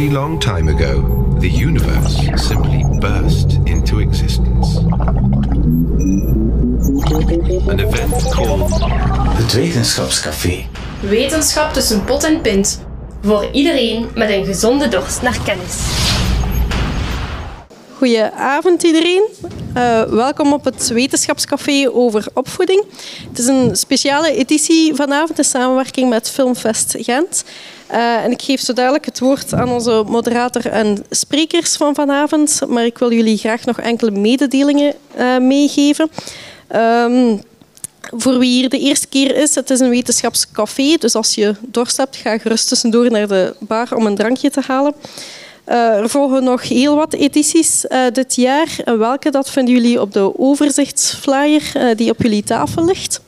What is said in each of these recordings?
very long time ago, the universe simply burst into existence. An event called Het Wetenschapscafé. Wetenschap tussen pot en pint. Voor iedereen met een gezonde dorst naar kennis. Goedenavond iedereen. Uh, welkom op het Wetenschapscafé over opvoeding. Het is een speciale editie vanavond in samenwerking met Filmfest Gent. Uh, en ik geef zo dadelijk het woord aan onze moderator en sprekers van vanavond. Maar ik wil jullie graag nog enkele mededelingen uh, meegeven. Um, voor wie hier de eerste keer is, het is een wetenschapscafé. Dus als je dorst hebt, ga gerust tussendoor naar de bar om een drankje te halen. Uh, er volgen nog heel wat edities dit jaar. Welke, dat vinden jullie op de overzichtsflyer die op jullie tafel ligt.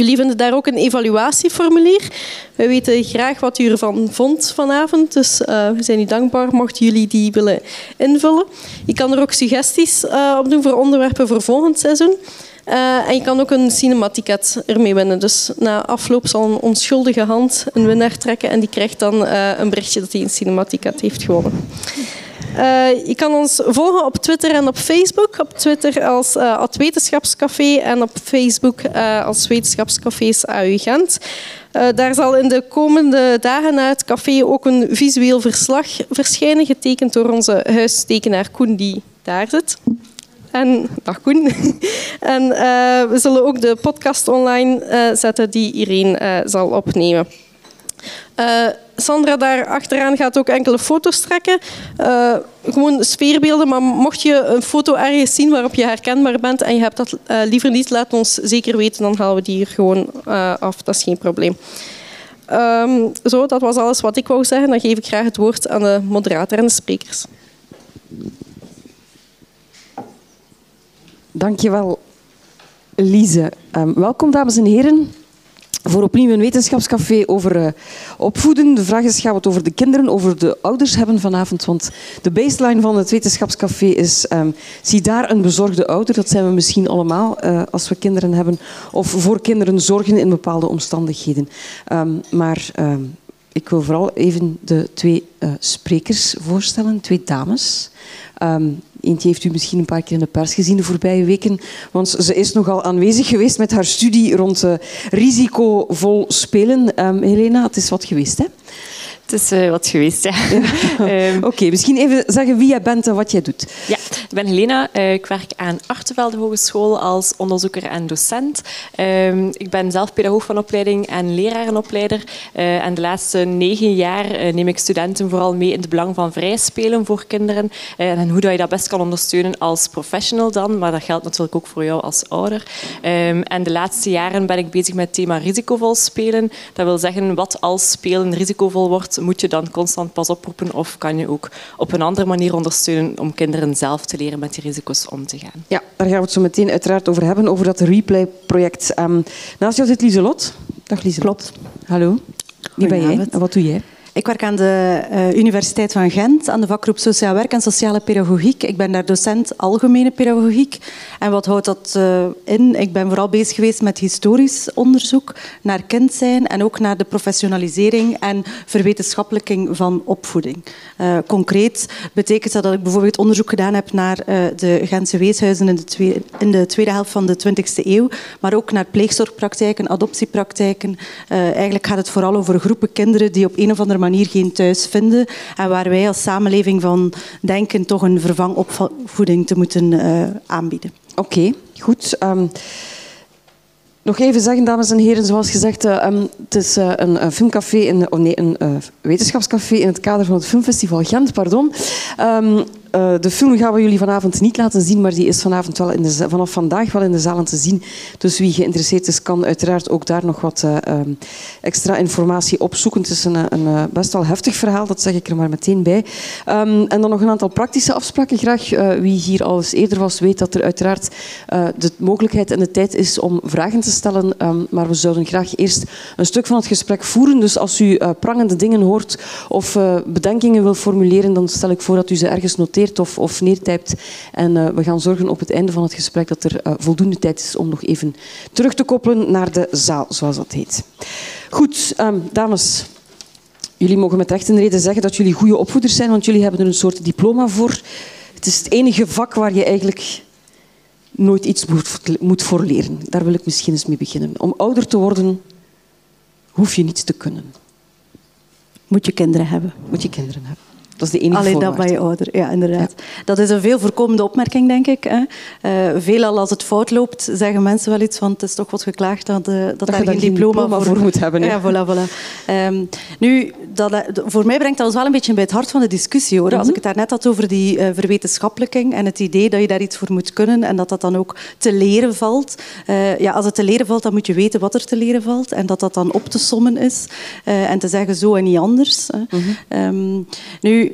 Jullie vinden daar ook een evaluatieformulier. Wij weten graag wat u ervan vond vanavond, dus we zijn u dankbaar mochten jullie die willen invullen. Je kan er ook suggesties op doen voor onderwerpen voor volgend seizoen. Uh, en je kan ook een cinematicket ermee winnen. Dus na afloop zal een onschuldige hand een winnaar trekken en die krijgt dan een berichtje dat hij een cinematicket heeft gewonnen. Uh, je kan ons volgen op Twitter en op Facebook. Op Twitter als uh, Wetenschapscafé en op Facebook uh, als Wetenschapscafés AU Gent. daar zal in de komende dagen na het café ook een visueel verslag verschijnen, getekend door onze huistekenaar Koen, die daar zit. En, dag Koen. En we zullen ook de podcast online zetten die Irene zal opnemen. Sandra daar achteraan gaat ook enkele foto's trekken. gewoon sfeerbeelden, maar mocht je een foto ergens zien waarop je herkenbaar bent en je hebt dat liever niet, laat ons zeker weten, dan halen we die hier gewoon af. Dat is geen probleem. Um, zo, dat was alles wat ik wou zeggen. Dan geef ik graag het woord aan de moderator en de sprekers. Dankjewel, Lise. Um, welkom, dames en heren, voor opnieuw een wetenschapscafé over uh, opvoeden. De vraag is, gaan we het over de kinderen, over de ouders hebben vanavond? Want de baseline van het wetenschapscafé is, um, zie daar een bezorgde ouder. Dat zijn we misschien allemaal uh, als we kinderen hebben. Of voor kinderen zorgen in bepaalde omstandigheden. Um, maar ik wil vooral even de twee uh, sprekers voorstellen, twee dames. Eentje heeft u misschien een paar keer in de pers gezien de voorbije weken, want ze is nogal aanwezig geweest met haar studie rond uh, risicovol spelen. Um, Helena, het is wat geweest, hè? Het is uh, wat geweest, ja. ja. um, Oké, okay, misschien even zeggen wie jij bent en wat jij doet. Ja, ik ben Helena. Uh, ik werk aan Artevelde Hogeschool als onderzoeker en docent. Um, ik ben zelf pedagoog van opleiding en lerarenopleider. Uh, en de laatste negen jaar neem ik studenten vooral mee in het belang van vrij spelen voor kinderen. en hoe je dat best kan ondersteunen als professional dan, maar dat geldt natuurlijk ook voor jou als ouder. Um, en de laatste jaren ben ik bezig met het thema risicovol spelen. Dat wil zeggen, wat als spelen risicovol wordt, moet je dan constant pas oproepen of kan je ook op een andere manier ondersteunen om kinderen zelf te leren met die risico's om te gaan? Ja, daar gaan we het zo meteen uiteraard over hebben, over dat Replay-project. Um, naast jou zit Lieselot. Dag Lieselot. Klopt. Hallo. Wie ben jij en wat doe jij? Ik werk aan de uh, Universiteit van Gent, aan de vakgroep Sociaal Werk en Sociale Pedagogiek. Ik ben daar docent Algemene Pedagogiek. En wat houdt dat uh, in? Ik ben vooral bezig geweest met historisch onderzoek naar kind zijn en ook naar de professionalisering en verwetenschappelijking van opvoeding. Uh, concreet betekent dat dat ik bijvoorbeeld onderzoek gedaan heb naar de Gentse weeshuizen in de, tweede, in de tweede helft van de 20e eeuw, maar ook naar pleegzorgpraktijken, adoptiepraktijken. eigenlijk gaat het vooral over groepen kinderen die op een of andere manier geen thuis vinden en waar wij als samenleving van denken toch een vervangopvoeding te moeten uh, aanbieden. Oké, goed. Um, nog even zeggen, dames en heren, zoals gezegd, uh, um, het is uh, een, filmcafé, in, oh nee, een wetenschapscafé in het kader van het Filmfestival Gent, pardon. Um, uh, de film gaan we jullie vanavond niet laten zien, maar die is vanavond wel in de, vanaf vandaag wel in de zalen te zien. Dus wie geïnteresseerd is, kan uiteraard ook daar nog wat uh, um, extra informatie opzoeken. Het is een, een uh, best wel heftig verhaal, dat zeg ik er maar meteen bij. Um, en dan nog een aantal praktische afspraken graag. wie hier al eens eerder was, weet dat er uiteraard de mogelijkheid en de tijd is om vragen te stellen. Um, maar we zouden graag eerst een stuk van het gesprek voeren. Dus als u prangende dingen hoort of bedenkingen wil formuleren, dan stel ik voor dat u ze ergens noteert of, of neertypt. En uh, we gaan zorgen op het einde van het gesprek dat er uh, voldoende tijd is om nog even terug te koppelen naar de zaal, zoals dat heet. Goed, um, dames. jullie mogen met recht en reden zeggen dat jullie goede opvoeders zijn, want jullie hebben er een soort diploma voor. Het is het enige vak waar je eigenlijk nooit iets moet, moet voor leren. Daar wil ik misschien eens mee beginnen. Om ouder te worden, hoef je niets te kunnen. Moet je kinderen hebben. Moet je kinderen hebben. Dat is de enige Alleen voorwaarde. ben je ouder. Ja, inderdaad. Dat is een veel voorkomende opmerking, denk ik. Hè. Eh, veelal als het fout loopt, zeggen mensen wel iets van het is toch wat geklaagd dat, eh, dat, daar geen diploma, diploma voor moet hebben, Ja, voilà, voilà. Ehm, nu, dat, eh, voor mij brengt dat ons wel een beetje bij het hart van de discussie. Hoor. Als ik het daarnet had over die verwetenschappelijking en het idee dat je daar iets voor moet kunnen en dat dat dan ook te leren valt. Ja, als het te leren valt, dan moet je weten wat er te leren valt en dat dat dan op te sommen is en te zeggen zo en niet anders. hè. Ehm, nu,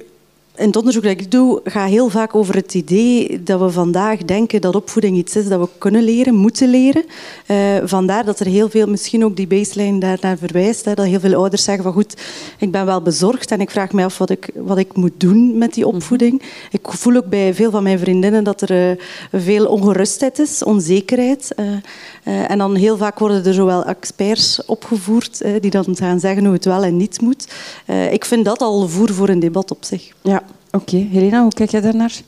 in het onderzoek dat ik doe, gaat heel vaak over het idee dat we vandaag denken dat opvoeding iets is dat we kunnen leren, moeten leren. Eh, vandaar dat er heel veel, misschien ook die baseline daarnaar verwijst, hè, dat heel veel ouders zeggen van goed, ik ben wel bezorgd en ik vraag me af wat ik, wat ik moet doen met die opvoeding. Ik voel ook bij veel van mijn vriendinnen dat er eh, veel ongerustheid is, onzekerheid. eh, eh, en dan heel vaak worden er zowel experts opgevoerd eh, die dan gaan zeggen hoe het wel en niet moet. Eh, ik vind dat al voer voor een debat op zich. Ja, oké. Helena, hoe kijk jij daarnaar?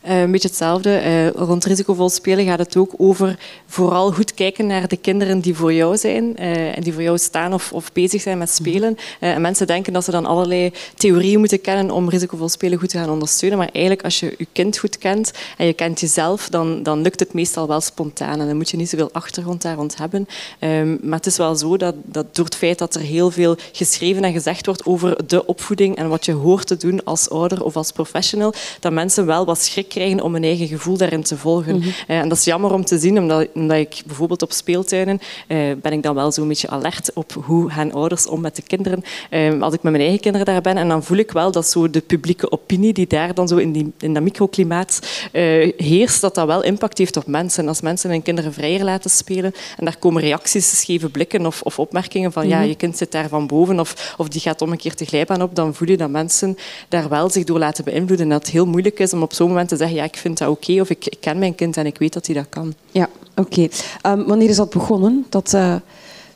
Eh, een beetje hetzelfde. Eh, rond risicovol spelen gaat het ook over vooral goed kijken naar de kinderen die voor jou zijn eh, en die voor jou staan of, of bezig zijn met spelen. En mensen denken dat ze dan allerlei theorieën moeten kennen om risicovol spelen goed te gaan ondersteunen. Maar eigenlijk, als je je kind goed kent en je kent jezelf, dan, dan lukt het meestal wel spontaan. En dan moet je niet zoveel achtergrond daar rond hebben. Ehm, maar het is wel zo dat, dat door het feit dat er heel veel geschreven en gezegd wordt over de opvoeding en wat je hoort te doen als ouder of als professional, dat mensen wel wat schrik krijgen om hun eigen gevoel daarin te volgen. Eh, en dat is jammer om te zien, omdat, omdat ik bijvoorbeeld op speeltuinen eh, ben ik dan wel zo'n beetje alert op hoe gaan ouders om met de kinderen. Eh, als ik met mijn eigen kinderen daar ben, en dan voel ik wel dat zo de publieke opinie die daar dan zo in, die, in dat microklimaat eh, heerst, dat dat wel impact heeft op mensen. Als mensen hun kinderen vrijer laten spelen en daar komen reacties, scheve blikken of, of opmerkingen van ja, je kind zit daar van boven of, of die gaat om een keer de glijbaan op, dan voel je dat mensen daar wel zich door laten beïnvloeden. En dat het heel moeilijk is om op zo'n moment te zeggen ja, ik vind dat oké of ik, ik ken mijn kind en ik weet dat hij dat kan. Ja, oké. Ehm, wanneer is dat begonnen? Dat eh,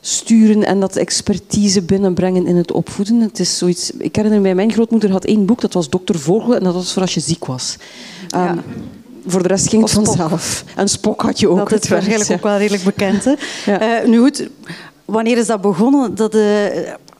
sturen en dat expertise binnenbrengen in het opvoeden. Het is zoiets, ik herinner mij, mijn grootmoeder had één boek, dat was Dokter Vogel, en dat was voor als je ziek was. Ehm, Voor de rest ging het vanzelf. En Spok had je ook. dat het is waarschijnlijk ja. ook wel redelijk bekend. Hè? Ja. Eh, nu goed, wanneer is dat begonnen? Dat, eh,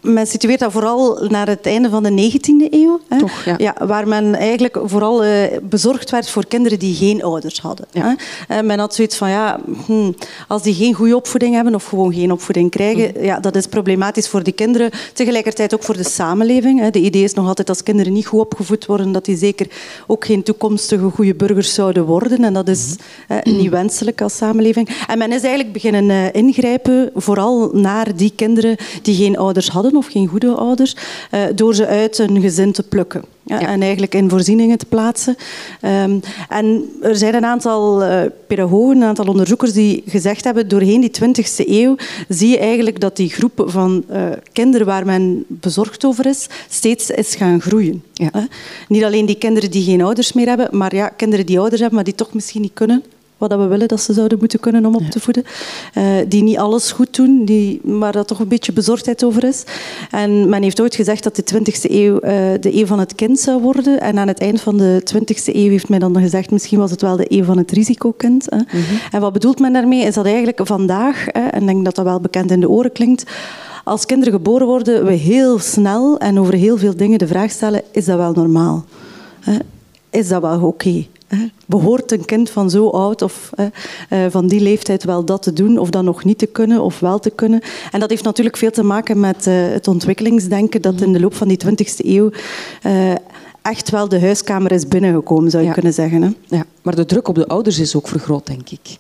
men situeert dat vooral naar het einde van de 19e eeuw. Hè? Toch, ja. waar men eigenlijk vooral eh, bezorgd werd voor kinderen die geen ouders hadden. Ja. Hè? Eh, men had zoiets van, ja, hm, als die geen goede opvoeding hebben of gewoon geen opvoeding krijgen, Hm. ja, dat is problematisch voor die kinderen. Tegelijkertijd ook voor de samenleving. Hè? De idee is nog altijd als kinderen niet goed opgevoed worden, dat die zeker ook geen toekomstige goede burgers zouden worden. En dat is eh, niet wenselijk als samenleving. En men is eigenlijk beginnen eh, ingrijpen, vooral naar die kinderen die geen ouders hadden of geen goede ouders, eh, door ze uit een gezin te plukken. Ja. En eigenlijk in voorzieningen te plaatsen. Ehm, en er zijn een aantal eh, pedagogen, een aantal onderzoekers die gezegd hebben, doorheen die 20e eeuw zie je eigenlijk dat die groep van eh, kinderen waar men bezorgd over is, steeds is gaan groeien. Ja. Niet alleen die kinderen die geen ouders meer hebben, maar ja, kinderen die ouders hebben, maar die toch misschien niet kunnen wat we willen dat ze zouden moeten kunnen om op te voeden. Eh, die niet alles goed doen, die, maar dat toch een beetje bezorgdheid over is. En men heeft ooit gezegd dat de 20e eeuw eh, de eeuw van het kind zou worden. En aan het eind van de 20e eeuw heeft men dan gezegd, misschien was het wel de eeuw van het risicokind. Hè. En wat bedoelt men daarmee? Is dat eigenlijk vandaag, hè, en ik denk dat dat wel bekend in de oren klinkt, als kinderen geboren worden, we heel snel en over heel veel dingen de vraag stellen, is dat wel normaal? Hè? Is dat wel oké? Behoort een kind van zo oud of eh, van die leeftijd wel dat te doen of dat nog niet te kunnen of wel te kunnen? En dat heeft natuurlijk veel te maken met eh, het ontwikkelingsdenken dat in de loop van die 20e eeuw eh, echt wel de huiskamer is binnengekomen, zou je Ja. kunnen zeggen. Hè? Ja, maar de druk op de ouders is ook vergroot, denk ik.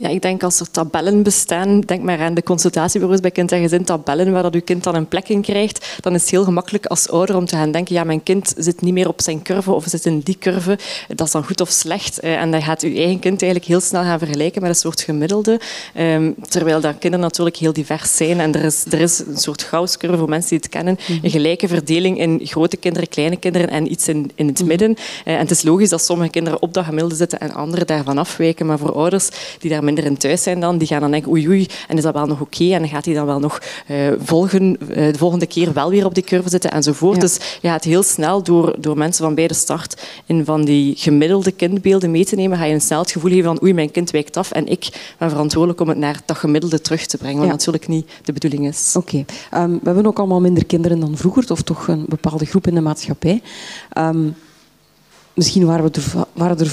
Ja, ik denk als er tabellen bestaan, denk maar aan de consultatiebureaus bij kind en gezin, tabellen waar dat uw kind dan een plek in krijgt, dan is het heel gemakkelijk als ouder om te gaan denken, ja, mijn kind zit niet meer op zijn curve of zit in die curve, dat is dan goed of slecht. Eh, En dan gaat uw eigen kind eigenlijk heel snel gaan vergelijken met een soort gemiddelde, Ehm, terwijl dat kinderen natuurlijk heel divers zijn en er is, er is een soort Gauss-curve voor mensen die het kennen, een gelijke verdeling in grote kinderen, kleine kinderen en iets in, in het midden. Eh, En het is logisch dat sommige kinderen op dat gemiddelde zitten en anderen daarvan afwijken, maar voor ouders die daar minder in thuis zijn dan, die gaan dan denken oei oei, en is dat wel nog oké? En dan gaat hij dan wel nog uh, volgen, uh, de volgende keer wel weer op die curve zitten enzovoort. Ja. Dus je gaat heel snel door, door mensen van bij de start in van die gemiddelde kindbeelden mee te nemen, ga je een snel het gevoel geven van oei, mijn kind wijkt af en ik ben verantwoordelijk om het naar dat gemiddelde terug te brengen, wat ja. natuurlijk niet de bedoeling is. Oké. Okay. Um, we hebben ook allemaal minder kinderen dan vroeger, of toch een bepaalde groep in de maatschappij. Um, misschien waren, we er, waren er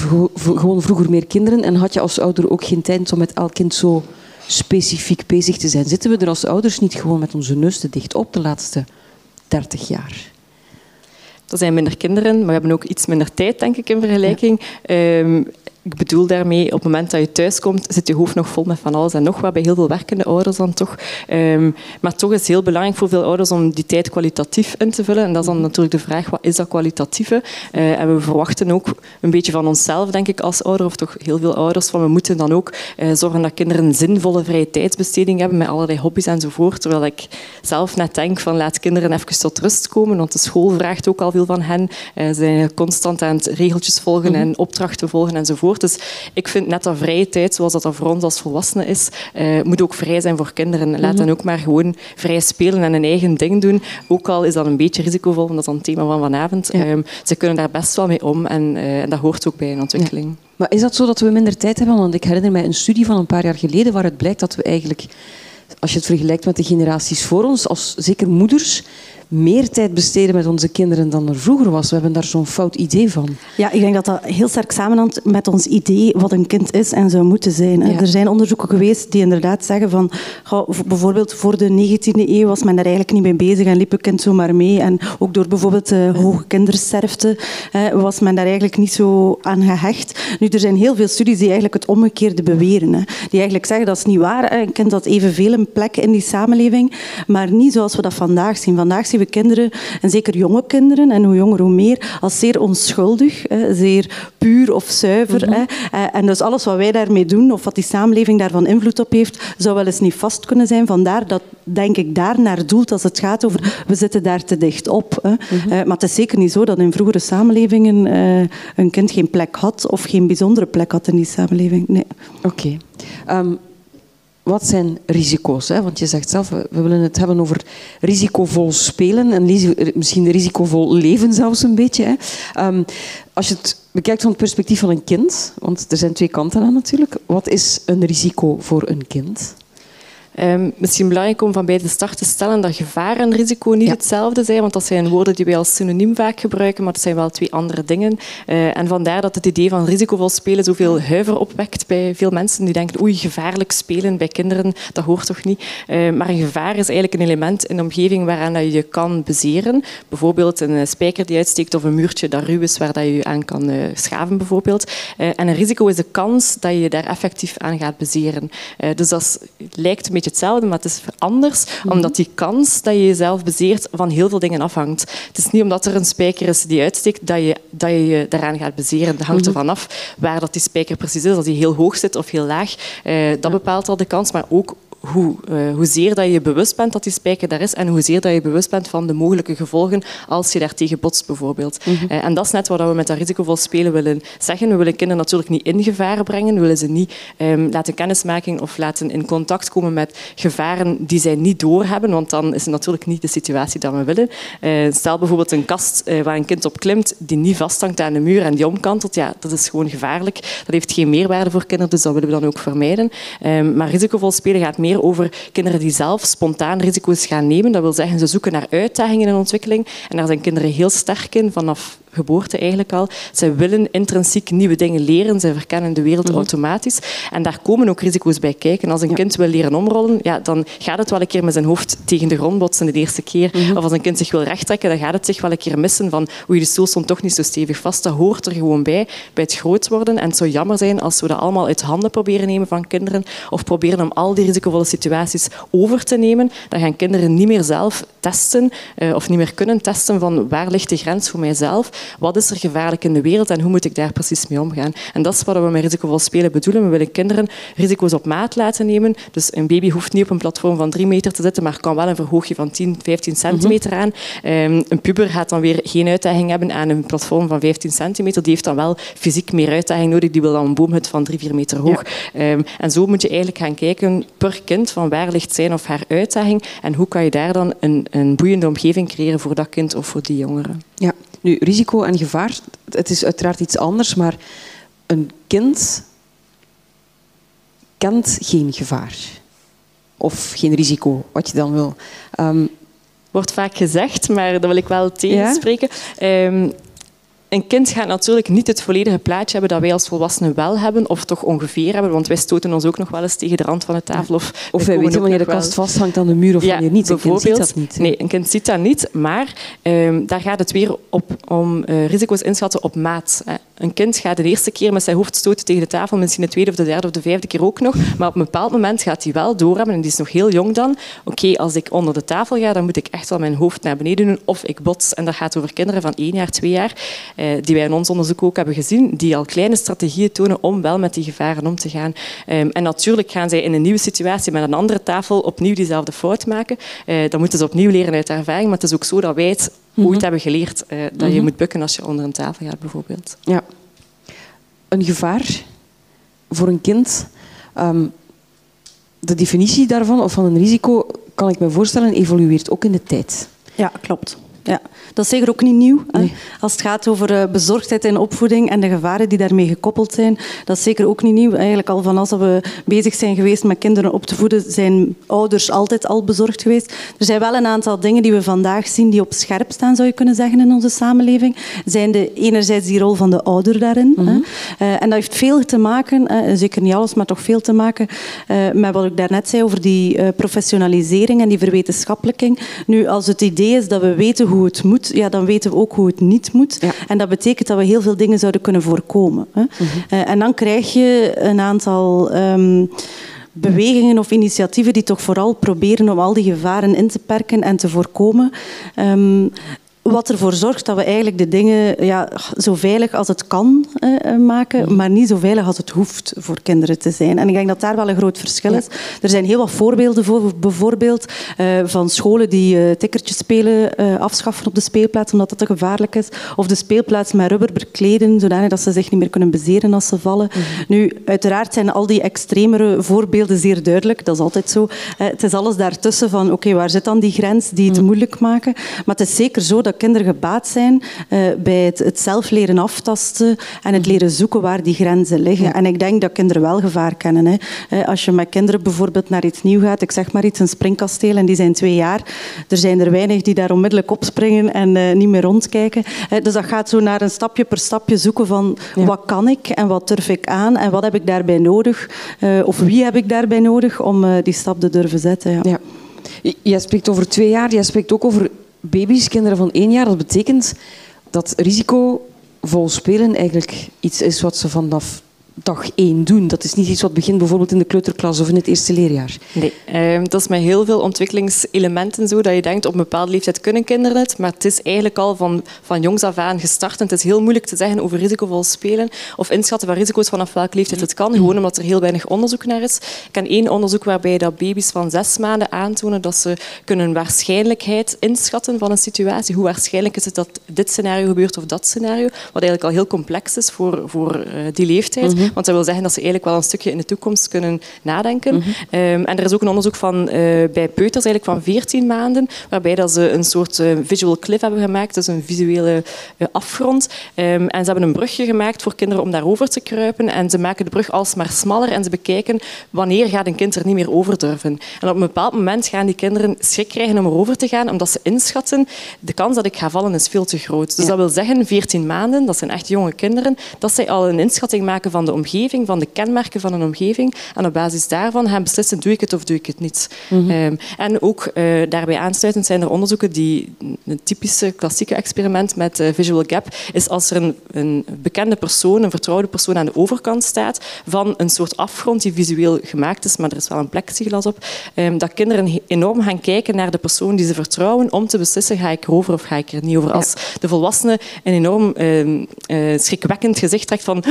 gewoon vroeger meer kinderen en had je als ouder ook geen tijd om met elk kind zo specifiek bezig te zijn. Zitten we er als ouders niet gewoon met onze neus te dicht op de laatste 30 jaar? Er zijn minder kinderen, maar we hebben ook iets minder tijd, denk ik, in vergelijking. Ja. Um, ik bedoel daarmee, op het moment dat je thuiskomt, zit je hoofd nog vol met van alles en nog wat bij heel veel werkende ouders dan toch. Um, maar toch is het heel belangrijk voor veel ouders om die tijd kwalitatief in te vullen. En dat is dan natuurlijk de vraag, wat is dat kwalitatieve? Uh, en we verwachten ook een beetje van onszelf, denk ik, als ouder, of toch heel veel ouders, van we moeten dan ook uh, zorgen dat kinderen een zinvolle vrije tijdsbesteding hebben met allerlei hobby's enzovoort. Terwijl ik zelf net denk van laat kinderen even tot rust komen, want de school vraagt ook al veel van hen. Uh, ze zijn constant aan het regeltjes volgen -hmm. en opdrachten volgen enzovoort. Dus ik vind net dat vrije tijd, zoals dat, voor ons als volwassenen is, uh, moet ook vrij zijn voor kinderen. Laat mm -hmm. hen ook maar gewoon vrij spelen en hun eigen ding doen. Ook al is dat een beetje risicovol, want dat is dan het thema van vanavond. Ja. Um, ze kunnen daar best wel mee om en, uh, en dat hoort ook bij een ontwikkeling. Ja. Maar is dat zo dat we minder tijd hebben? Want ik herinner mij een studie van een paar jaar geleden waaruit blijkt dat we eigenlijk, als je het vergelijkt met de generaties voor ons, als zeker moeders, meer tijd besteden met onze kinderen dan er vroeger was. We hebben daar zo'n fout idee van. Ja, ik denk dat dat heel sterk samenhangt met ons idee wat een kind is en zou moeten zijn. Ja. Er zijn onderzoeken geweest die inderdaad zeggen van bijvoorbeeld voor de 19e eeuw was men daar eigenlijk niet mee bezig en liep een kind zomaar mee. En ook door bijvoorbeeld de hoge kindersterfte was men daar eigenlijk niet zo aan gehecht. Nu, er zijn heel veel studies die eigenlijk het omgekeerde beweren. Hè. Die eigenlijk zeggen dat is niet waar. Een kind had evenveel een plek in die samenleving, maar niet zoals we dat vandaag zien. Vandaag zien we kinderen, en zeker jonge kinderen, en hoe jonger hoe meer, als zeer onschuldig, zeer puur of zuiver. Mm-hmm. En dus alles wat wij daarmee doen, of wat die samenleving daarvan invloed op heeft, zou wel eens niet vast kunnen zijn. Vandaar dat, denk ik, daar naar doelt als het gaat over, we zitten daar te dicht op. Mm-hmm. Maar het is zeker niet zo dat in vroegere samenlevingen een kind geen plek had, of geen bijzondere plek had in die samenleving. Nee. Oké. Okay. Um, wat zijn risico's? Hè? Want je zegt zelf, we willen het hebben over risicovol spelen en misschien risicovol leven zelfs een beetje. Hè? Um, als je het bekijkt van het perspectief van een kind, want er zijn twee kanten aan natuurlijk. Wat is een risico voor een kind? Um, misschien belangrijk om van bij de start te stellen dat gevaar en risico niet ja. hetzelfde zijn, want dat zijn woorden die wij als synoniem vaak gebruiken, maar dat zijn wel twee andere dingen. Uh, en vandaar dat het idee van risicovol spelen zoveel huiver opwekt bij veel mensen die denken oei, gevaarlijk spelen bij kinderen, dat hoort toch niet. Uh, maar een gevaar is eigenlijk een element in de omgeving waaraan dat je je kan bezeren. Bijvoorbeeld een spijker die uitsteekt of een muurtje dat ruw is waar dat je je aan kan uh, schaven bijvoorbeeld. en een risico is de kans dat je je daar effectief aan gaat bezeren. dus dat lijkt een beetje hetzelfde, maar het is anders, mm -hmm. omdat die kans dat je jezelf bezeert van heel veel dingen afhangt. Het is niet omdat er een spijker is die uitsteekt dat je dat je, je daaraan gaat bezeren. Dat hangt mm -hmm. ervan af waar dat die spijker precies is. Als die heel hoog zit of heel laag, eh, dat bepaalt al de kans, maar ook hoe, uh, hoezeer dat je bewust bent dat die spijker daar is en hoezeer dat je bewust bent van de mogelijke gevolgen als je daartegen botst, bijvoorbeeld. Mm -hmm. uh, en dat is net wat we met dat risicovol spelen willen zeggen. We willen kinderen natuurlijk niet in gevaar brengen. We willen ze niet um, laten kennismaken of laten in contact komen met gevaren die zij niet doorhebben, want dan is het natuurlijk niet de situatie die we willen. Uh, stel bijvoorbeeld een kast waar een kind op klimt die niet vasthangt aan de muur en die omkantelt. Ja, dat is gewoon gevaarlijk. Dat heeft geen meerwaarde voor kinderen, dus dat willen we dan ook vermijden. Um, maar risicovol spelen gaat meer over kinderen die zelf spontaan risico's gaan nemen. Dat wil zeggen, ze zoeken naar uitdagingen in ontwikkeling. En daar zijn kinderen heel sterk in, vanaf geboorte eigenlijk al. Zij willen intrinsiek nieuwe dingen leren. Zij verkennen de wereld mm-hmm. automatisch. En daar komen ook risico's bij kijken. Als een ja. kind wil leren omrollen, ja, dan gaat het wel een keer met zijn hoofd tegen de grond botsen de eerste keer. Mm-hmm. Of als een kind zich wil rechttrekken, dan gaat het zich wel een keer missen van oei, de stoel stond toch niet zo stevig vast. Dat hoort er gewoon bij, bij het groot worden. En het zou jammer zijn als we dat allemaal uit handen proberen nemen van kinderen of proberen om al die risicovolle situaties over te nemen. Dan gaan kinderen niet meer zelf testen uh, of niet meer kunnen testen van waar ligt de grens voor mijzelf wat is er gevaarlijk in de wereld en hoe moet ik daar precies mee omgaan. En dat is wat we met risicovol spelen bedoelen. We willen kinderen risico's op maat laten nemen. Dus een baby hoeft niet op een platform van drie meter te zitten, maar kan wel een verhoogje van 10, 15 centimeter aan. Ehm, een puber gaat dan weer geen uitdaging hebben aan een platform van 15 centimeter. Die heeft dan wel fysiek meer uitdaging nodig. Die wil dan een boomhut van 3, 4 meter hoog. Ehm, en zo moet je eigenlijk gaan kijken per kind van waar ligt zijn of haar uitdaging en hoe kan je daar dan een, een boeiende omgeving creëren voor dat kind of voor die jongeren. Ja, nu risico en gevaar, het is uiteraard iets anders, maar een kind kent geen gevaar. Of geen risico, wat je dan wil. Um, Wordt vaak gezegd, maar dat wil ik wel tegenspreken. Ja? Um, een kind gaat natuurlijk niet het volledige plaatje hebben dat wij als volwassenen wel hebben, of toch ongeveer hebben, want wij stoten ons ook nog wel eens tegen de rand van de tafel. Of, of wij weten wanneer de kast vasthangt aan de muur of ja, wanneer niet. Een kind ziet dat niet. Nee, een kind ziet dat niet, maar um, daar gaat het weer op, om uh, risico's inschatten op maat. Hè. Een kind gaat de eerste keer met zijn hoofd stoten tegen de tafel, misschien de tweede of de derde of de vijfde keer ook nog, maar op een bepaald moment gaat hij wel doorhebben, en die is nog heel jong dan. Oké, okay, als ik onder de tafel ga, dan moet ik echt wel mijn hoofd naar beneden doen, of ik bots. En dat gaat over kinderen van één jaar, twee jaar. Uh, die wij in ons onderzoek ook hebben gezien, die al kleine strategieën tonen om wel met die gevaren om te gaan. Um, en natuurlijk gaan zij in een nieuwe situatie met een andere tafel opnieuw diezelfde fout maken. Uh, dan moeten ze opnieuw leren uit ervaring, maar het is ook zo dat wij het ooit mm -hmm. hebben geleerd uh, dat mm -hmm. je moet bukken als je onder een tafel gaat, bijvoorbeeld. Ja. Een gevaar voor een kind... Um, de definitie daarvan, of van een risico, kan ik me voorstellen, evolueert ook in de tijd. Ja, klopt. Ja, dat is zeker ook niet nieuw. Nee. Als het gaat over uh, bezorgdheid in opvoeding en de gevaren die daarmee gekoppeld zijn, dat is zeker ook niet nieuw. Eigenlijk al van als we bezig zijn geweest met kinderen op te voeden, zijn ouders altijd al bezorgd geweest. Er zijn wel een aantal dingen die we vandaag zien die op scherp staan, zou je kunnen zeggen, in onze samenleving. Zijn de, enerzijds die rol van de ouder daarin. Mm -hmm. uh, en dat heeft veel te maken, zeker niet alles, maar toch veel te maken met wat ik daarnet zei over die professionalisering en die verwetenschappelijking. Nu, als het idee is dat we weten hoe hoe het moet, ja, dan weten we ook hoe het niet moet. Ja. En dat betekent dat we heel veel dingen zouden kunnen voorkomen. Hè. Mm -hmm. uh, en dan krijg je een aantal... Um, bewegingen of initiatieven die toch vooral proberen om al die gevaren in te perken en te voorkomen. Um, wat ervoor zorgt dat we eigenlijk de dingen ja, zo veilig als het kan uh, maken, maar niet zo veilig als het hoeft voor kinderen te zijn. En ik denk dat daar wel een groot verschil is. Er zijn heel wat voorbeelden voor, bijvoorbeeld uh, van scholen die uh, tikkertjes spelen afschaffen op de speelplaats omdat dat te gevaarlijk is. Of de speelplaats met rubber bekleden, zodanig dat ze zich niet meer kunnen bezeren als ze vallen. Mm -hmm. Nu, uiteraard zijn al die extremere voorbeelden zeer duidelijk. Dat is altijd zo. het is alles daartussen van, oké, okay, waar zit dan die grens die het moeilijk maken? Maar het is zeker zo dat kinderen gebaat zijn uh, bij het, het, zelf leren aftasten en het leren zoeken waar die grenzen liggen. Ja. En ik denk dat kinderen wel gevaar kennen. Hè. Uh, als je met kinderen bijvoorbeeld naar iets nieuw gaat, ik zeg maar iets, een springkasteel, en die zijn twee jaar, er zijn er weinig die daar onmiddellijk opspringen en uh, niet meer rondkijken. dus dat gaat zo naar een stapje per stapje zoeken van ja. wat kan ik en wat durf ik aan en wat heb ik daarbij nodig of wie heb ik daarbij nodig om die stap te durven zetten. Ja. ja. Jij spreekt over twee jaar, jij spreekt ook over baby's, kinderen van één jaar, dat betekent dat risicovol spelen eigenlijk iets is wat ze vanaf dag één doen. Dat is niet iets wat begint bijvoorbeeld in de kleuterklas of in het eerste leerjaar. Nee, uh, dat is met heel veel ontwikkelingselementen zo, dat je denkt op een bepaalde leeftijd kunnen kinderen het, maar het is eigenlijk al van, van jongs af aan gestart. En het is heel moeilijk te zeggen over risicovol spelen of inschatten van risico's vanaf welke leeftijd het kan, gewoon omdat er heel weinig onderzoek naar is. Ik ken één onderzoek waarbij dat baby's van zes maanden aantonen dat ze kunnen waarschijnlijkheid inschatten van een situatie. Hoe waarschijnlijk is het dat dit scenario gebeurt of dat scenario, wat eigenlijk al heel complex is voor, voor uh, die leeftijd. Want dat wil zeggen dat ze eigenlijk wel een stukje in de toekomst kunnen nadenken. Mm -hmm. um, en er is ook een onderzoek van, uh, bij peuters eigenlijk van 14 maanden, waarbij dat ze een soort uh, visual cliff hebben gemaakt, dus een visuele uh, afgrond. Um, en ze hebben een brugje gemaakt voor kinderen om daarover te kruipen. En ze maken de brug alsmaar smaller en ze bekijken wanneer gaat een kind er niet meer over durven. En op een bepaald moment gaan die kinderen schrik krijgen om erover te gaan, omdat ze inschatten de kans dat ik ga vallen is veel te groot. Dus ja. dat wil zeggen 14 maanden, dat zijn echt jonge kinderen, dat zij al een inschatting maken van de omgeving, van de kenmerken van een omgeving. En op basis daarvan gaan beslissen, doe ik het of doe ik het niet. Ehm, en ook eh, daarbij aansluitend zijn er onderzoeken die een typische klassieke experiment met uh, visual gap is als er een, een, bekende persoon, een vertrouwde persoon aan de overkant staat van een soort afgrond die visueel gemaakt is, maar er is wel een plexiglas op, ehm, dat kinderen enorm gaan kijken naar de persoon die ze vertrouwen om te beslissen ga ik erover of ga ik er niet over. Als de volwassene een enorm ehm, eh, schrikwekkend gezicht trekt van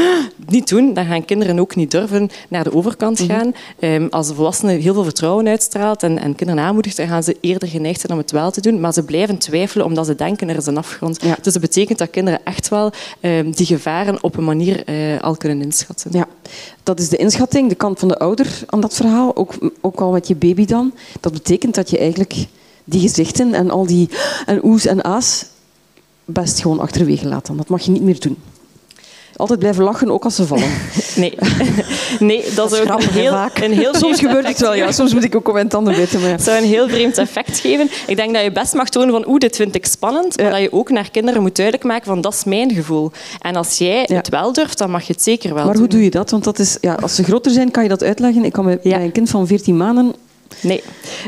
niet doen, dan gaan kinderen ook niet durven naar de overkant mhm. gaan. Ehm, als de volwassene heel veel vertrouwen uitstraalt en, en kinderen aanmoedigt, dan gaan ze eerder geneigd zijn om het wel te doen. Maar ze blijven twijfelen omdat ze denken er is een afgrond. Dus dat betekent dat kinderen echt wel ehm, die gevaren op een manier uh, al kunnen inschatten. Ja, dat is de inschatting, de kant van de ouder aan dat verhaal. Ook, ook al met je baby dan. Dat betekent dat je eigenlijk die gezichten en al die en oes en a's best gewoon achterwege laten. Dat mag je niet meer doen. Altijd blijven lachen, ook als ze vallen. Nee, nee dat, is ook een heel, een heel Soms gebeurt het wel, ja. Soms moet ik ook op mijn tanden bijten. Maar Het zou een heel vreemd effect geven. Ik denk dat je best mag tonen van oeh, dit vind ik spannend. Maar dat je ook naar kinderen moet duidelijk maken van dat is mijn gevoel. En als jij het wel durft, dan mag je het zeker wel Maar hoe doe je dat? Want dat is, ja, als ze groter zijn, kan je dat uitleggen. Ik kan bij, bij een kind van 14 maanden Nee.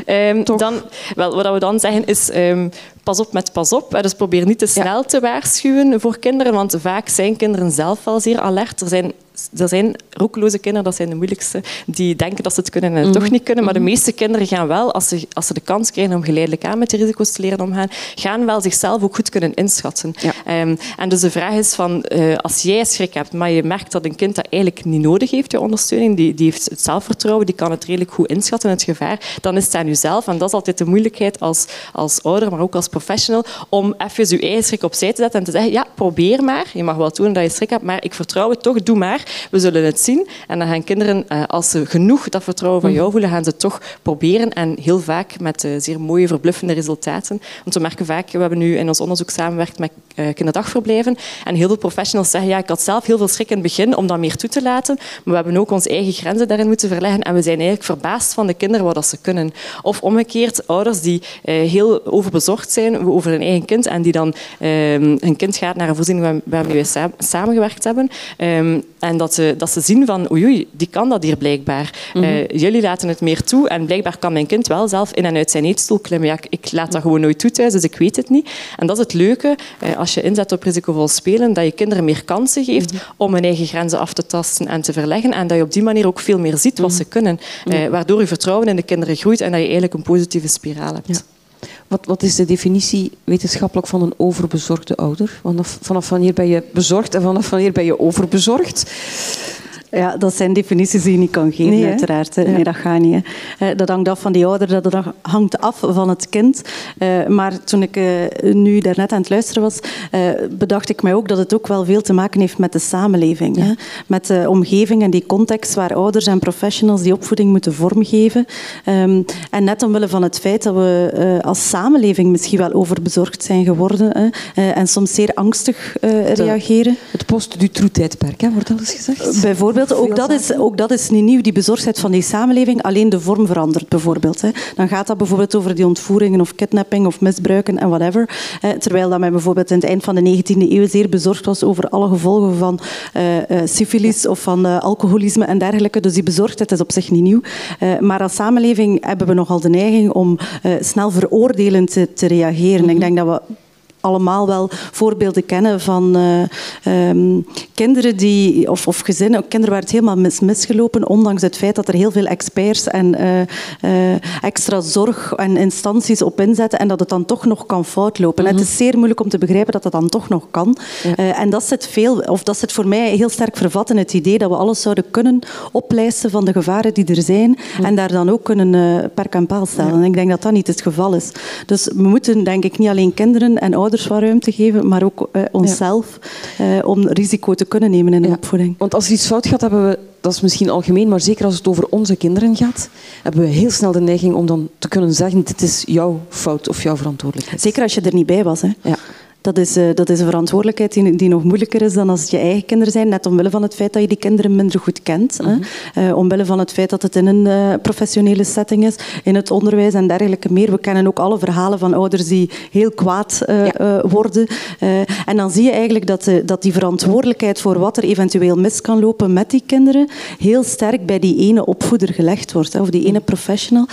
Um, dan, wel, wat we dan zeggen is, um, pas op met pas op. Dus probeer niet te snel te waarschuwen voor kinderen, want vaak zijn kinderen zelf al zeer alert. Er zijn er zijn roekeloze kinderen, dat zijn de moeilijkste, die denken dat ze het kunnen en het toch mhm. niet kunnen. Maar de mhm. meeste kinderen gaan wel, als ze, als ze de kans krijgen om geleidelijk aan met die risico's te leren omgaan, gaan wel zichzelf ook goed kunnen inschatten. Ehm, en dus de vraag is van, uh, als jij schrik hebt, maar je merkt dat een kind dat eigenlijk niet nodig heeft, je ondersteuning, die, die heeft het zelfvertrouwen, die kan het redelijk goed inschatten, het gevaar, dan is het aan jezelf. En dat is altijd de moeilijkheid als, als ouder, maar ook als professional, om even je eigen schrik opzij te zetten en te zeggen, ja, probeer maar. Je mag wel doen dat je schrik hebt, maar ik vertrouw het toch, doe maar. We zullen het zien. En dan gaan kinderen, eh, als ze genoeg dat vertrouwen van jou voelen, gaan ze toch proberen. En heel vaak met eh, zeer mooie, verbluffende resultaten. Want we merken vaak, we hebben nu in ons onderzoek samengewerkt met eh, kinderdagverblijven. En heel veel professionals zeggen, ja, ik had zelf heel veel schrik in het begin om dat meer toe te laten. Maar we hebben ook onze eigen grenzen daarin moeten verleggen. En we zijn eigenlijk verbaasd van de kinderen wat dat ze kunnen. Of omgekeerd, ouders die heel overbezorgd zijn over hun eigen kind en die dan hun ehm, kind gaat naar een voorziening waarmee we samengewerkt hebben. En dat ze, dat ze zien van oei, oei die kan dat hier blijkbaar. Mm jullie laten het meer toe en blijkbaar kan mijn kind wel zelf in en uit zijn eetstoel klimmen. Ja, ik laat dat gewoon nooit toe thuis, dus ik weet het niet. En dat is het leuke, uh, als je inzet op risicovol spelen, dat je kinderen meer kansen geeft mhm. om hun eigen grenzen af te tasten en te verleggen. En dat je op die manier ook veel meer ziet wat ze mhm. kunnen. Uh, waardoor je vertrouwen in de kinderen groeit en dat je eigenlijk een positieve spiraal hebt. Wat, wat, is de definitie wetenschappelijk van een overbezorgde ouder? Vanaf, vanaf wanneer ben je bezorgd en vanaf wanneer ben je overbezorgd? Ja, dat zijn definities die je niet kan geven, uiteraard. Nee, dat gaat niet. Hè. Dat hangt af van die ouder, dat hangt af van het kind. Eh, maar toen ik eh, nu daarnet aan het luisteren was, eh, bedacht ik mij ook dat het ook wel veel te maken heeft met de samenleving. Hè. Met de omgeving en die context waar ouders en professionals die opvoeding moeten vormgeven. Ehm, en net omwille van het feit dat we als samenleving misschien wel overbezorgd zijn geworden hè, en soms zeer angstig reageren. Het post-du-troe-tijdperk, wordt al eens gezegd. Bijvoorbeeld ook dat, is, ook dat is niet nieuw, die bezorgdheid van die samenleving. Alleen de vorm verandert bijvoorbeeld. Hè. Dan gaat dat bijvoorbeeld over die ontvoeringen of kidnapping of misbruiken en whatever. Terwijl dat men bijvoorbeeld in het eind van de 19e eeuw zeer bezorgd was over alle gevolgen van uh, syfilis of van uh, alcoholisme en dergelijke. Dus die bezorgdheid is op zich niet nieuw. Uh, maar als samenleving hebben we nogal de neiging om snel veroordelend te, te reageren. Mm Ik denk dat we allemaal wel voorbeelden kennen van uh, um, kinderen die, of, of gezinnen, kinderen waar het helemaal mis, misgelopen, ondanks het feit dat er heel veel experts en uh, uh, extra zorg en instanties op inzetten en dat het dan toch nog kan foutlopen. Mm -hmm. Het is zeer moeilijk om te begrijpen dat dat dan toch nog kan. Ja. en dat zit, veel, of dat zit voor mij heel sterk vervat in het idee dat we alles zouden kunnen oplijsten van de gevaren die er zijn mm. en daar dan ook kunnen per en paal stellen. Ja. Ik denk dat dat niet het geval is. Dus we moeten denk ik niet alleen kinderen en ouders ouders wat ruimte geven, maar ook uh, onszelf uh, om risico te kunnen nemen in de ja. opvoeding. Want als er iets fout gaat, hebben we, dat is misschien algemeen, maar zeker als het over onze kinderen gaat, hebben we heel snel de neiging om dan te kunnen zeggen, dit is jouw fout of jouw verantwoordelijkheid. Zeker als je er niet bij was. Hè. Ja Dat is, uh, dat is een verantwoordelijkheid die, die, nog moeilijker is dan als het je eigen kinderen zijn. Net omwille van het feit dat je die kinderen minder goed kent. Mm -hmm. uh, omwille van het feit dat het in een uh, professionele setting is, in het onderwijs en dergelijke meer. We kennen ook alle verhalen van ouders die heel kwaad ja. worden. en dan zie je eigenlijk dat, dat die verantwoordelijkheid voor wat er eventueel mis kan lopen met die kinderen heel sterk bij die ene opvoeder gelegd wordt, hè, of die ene professional.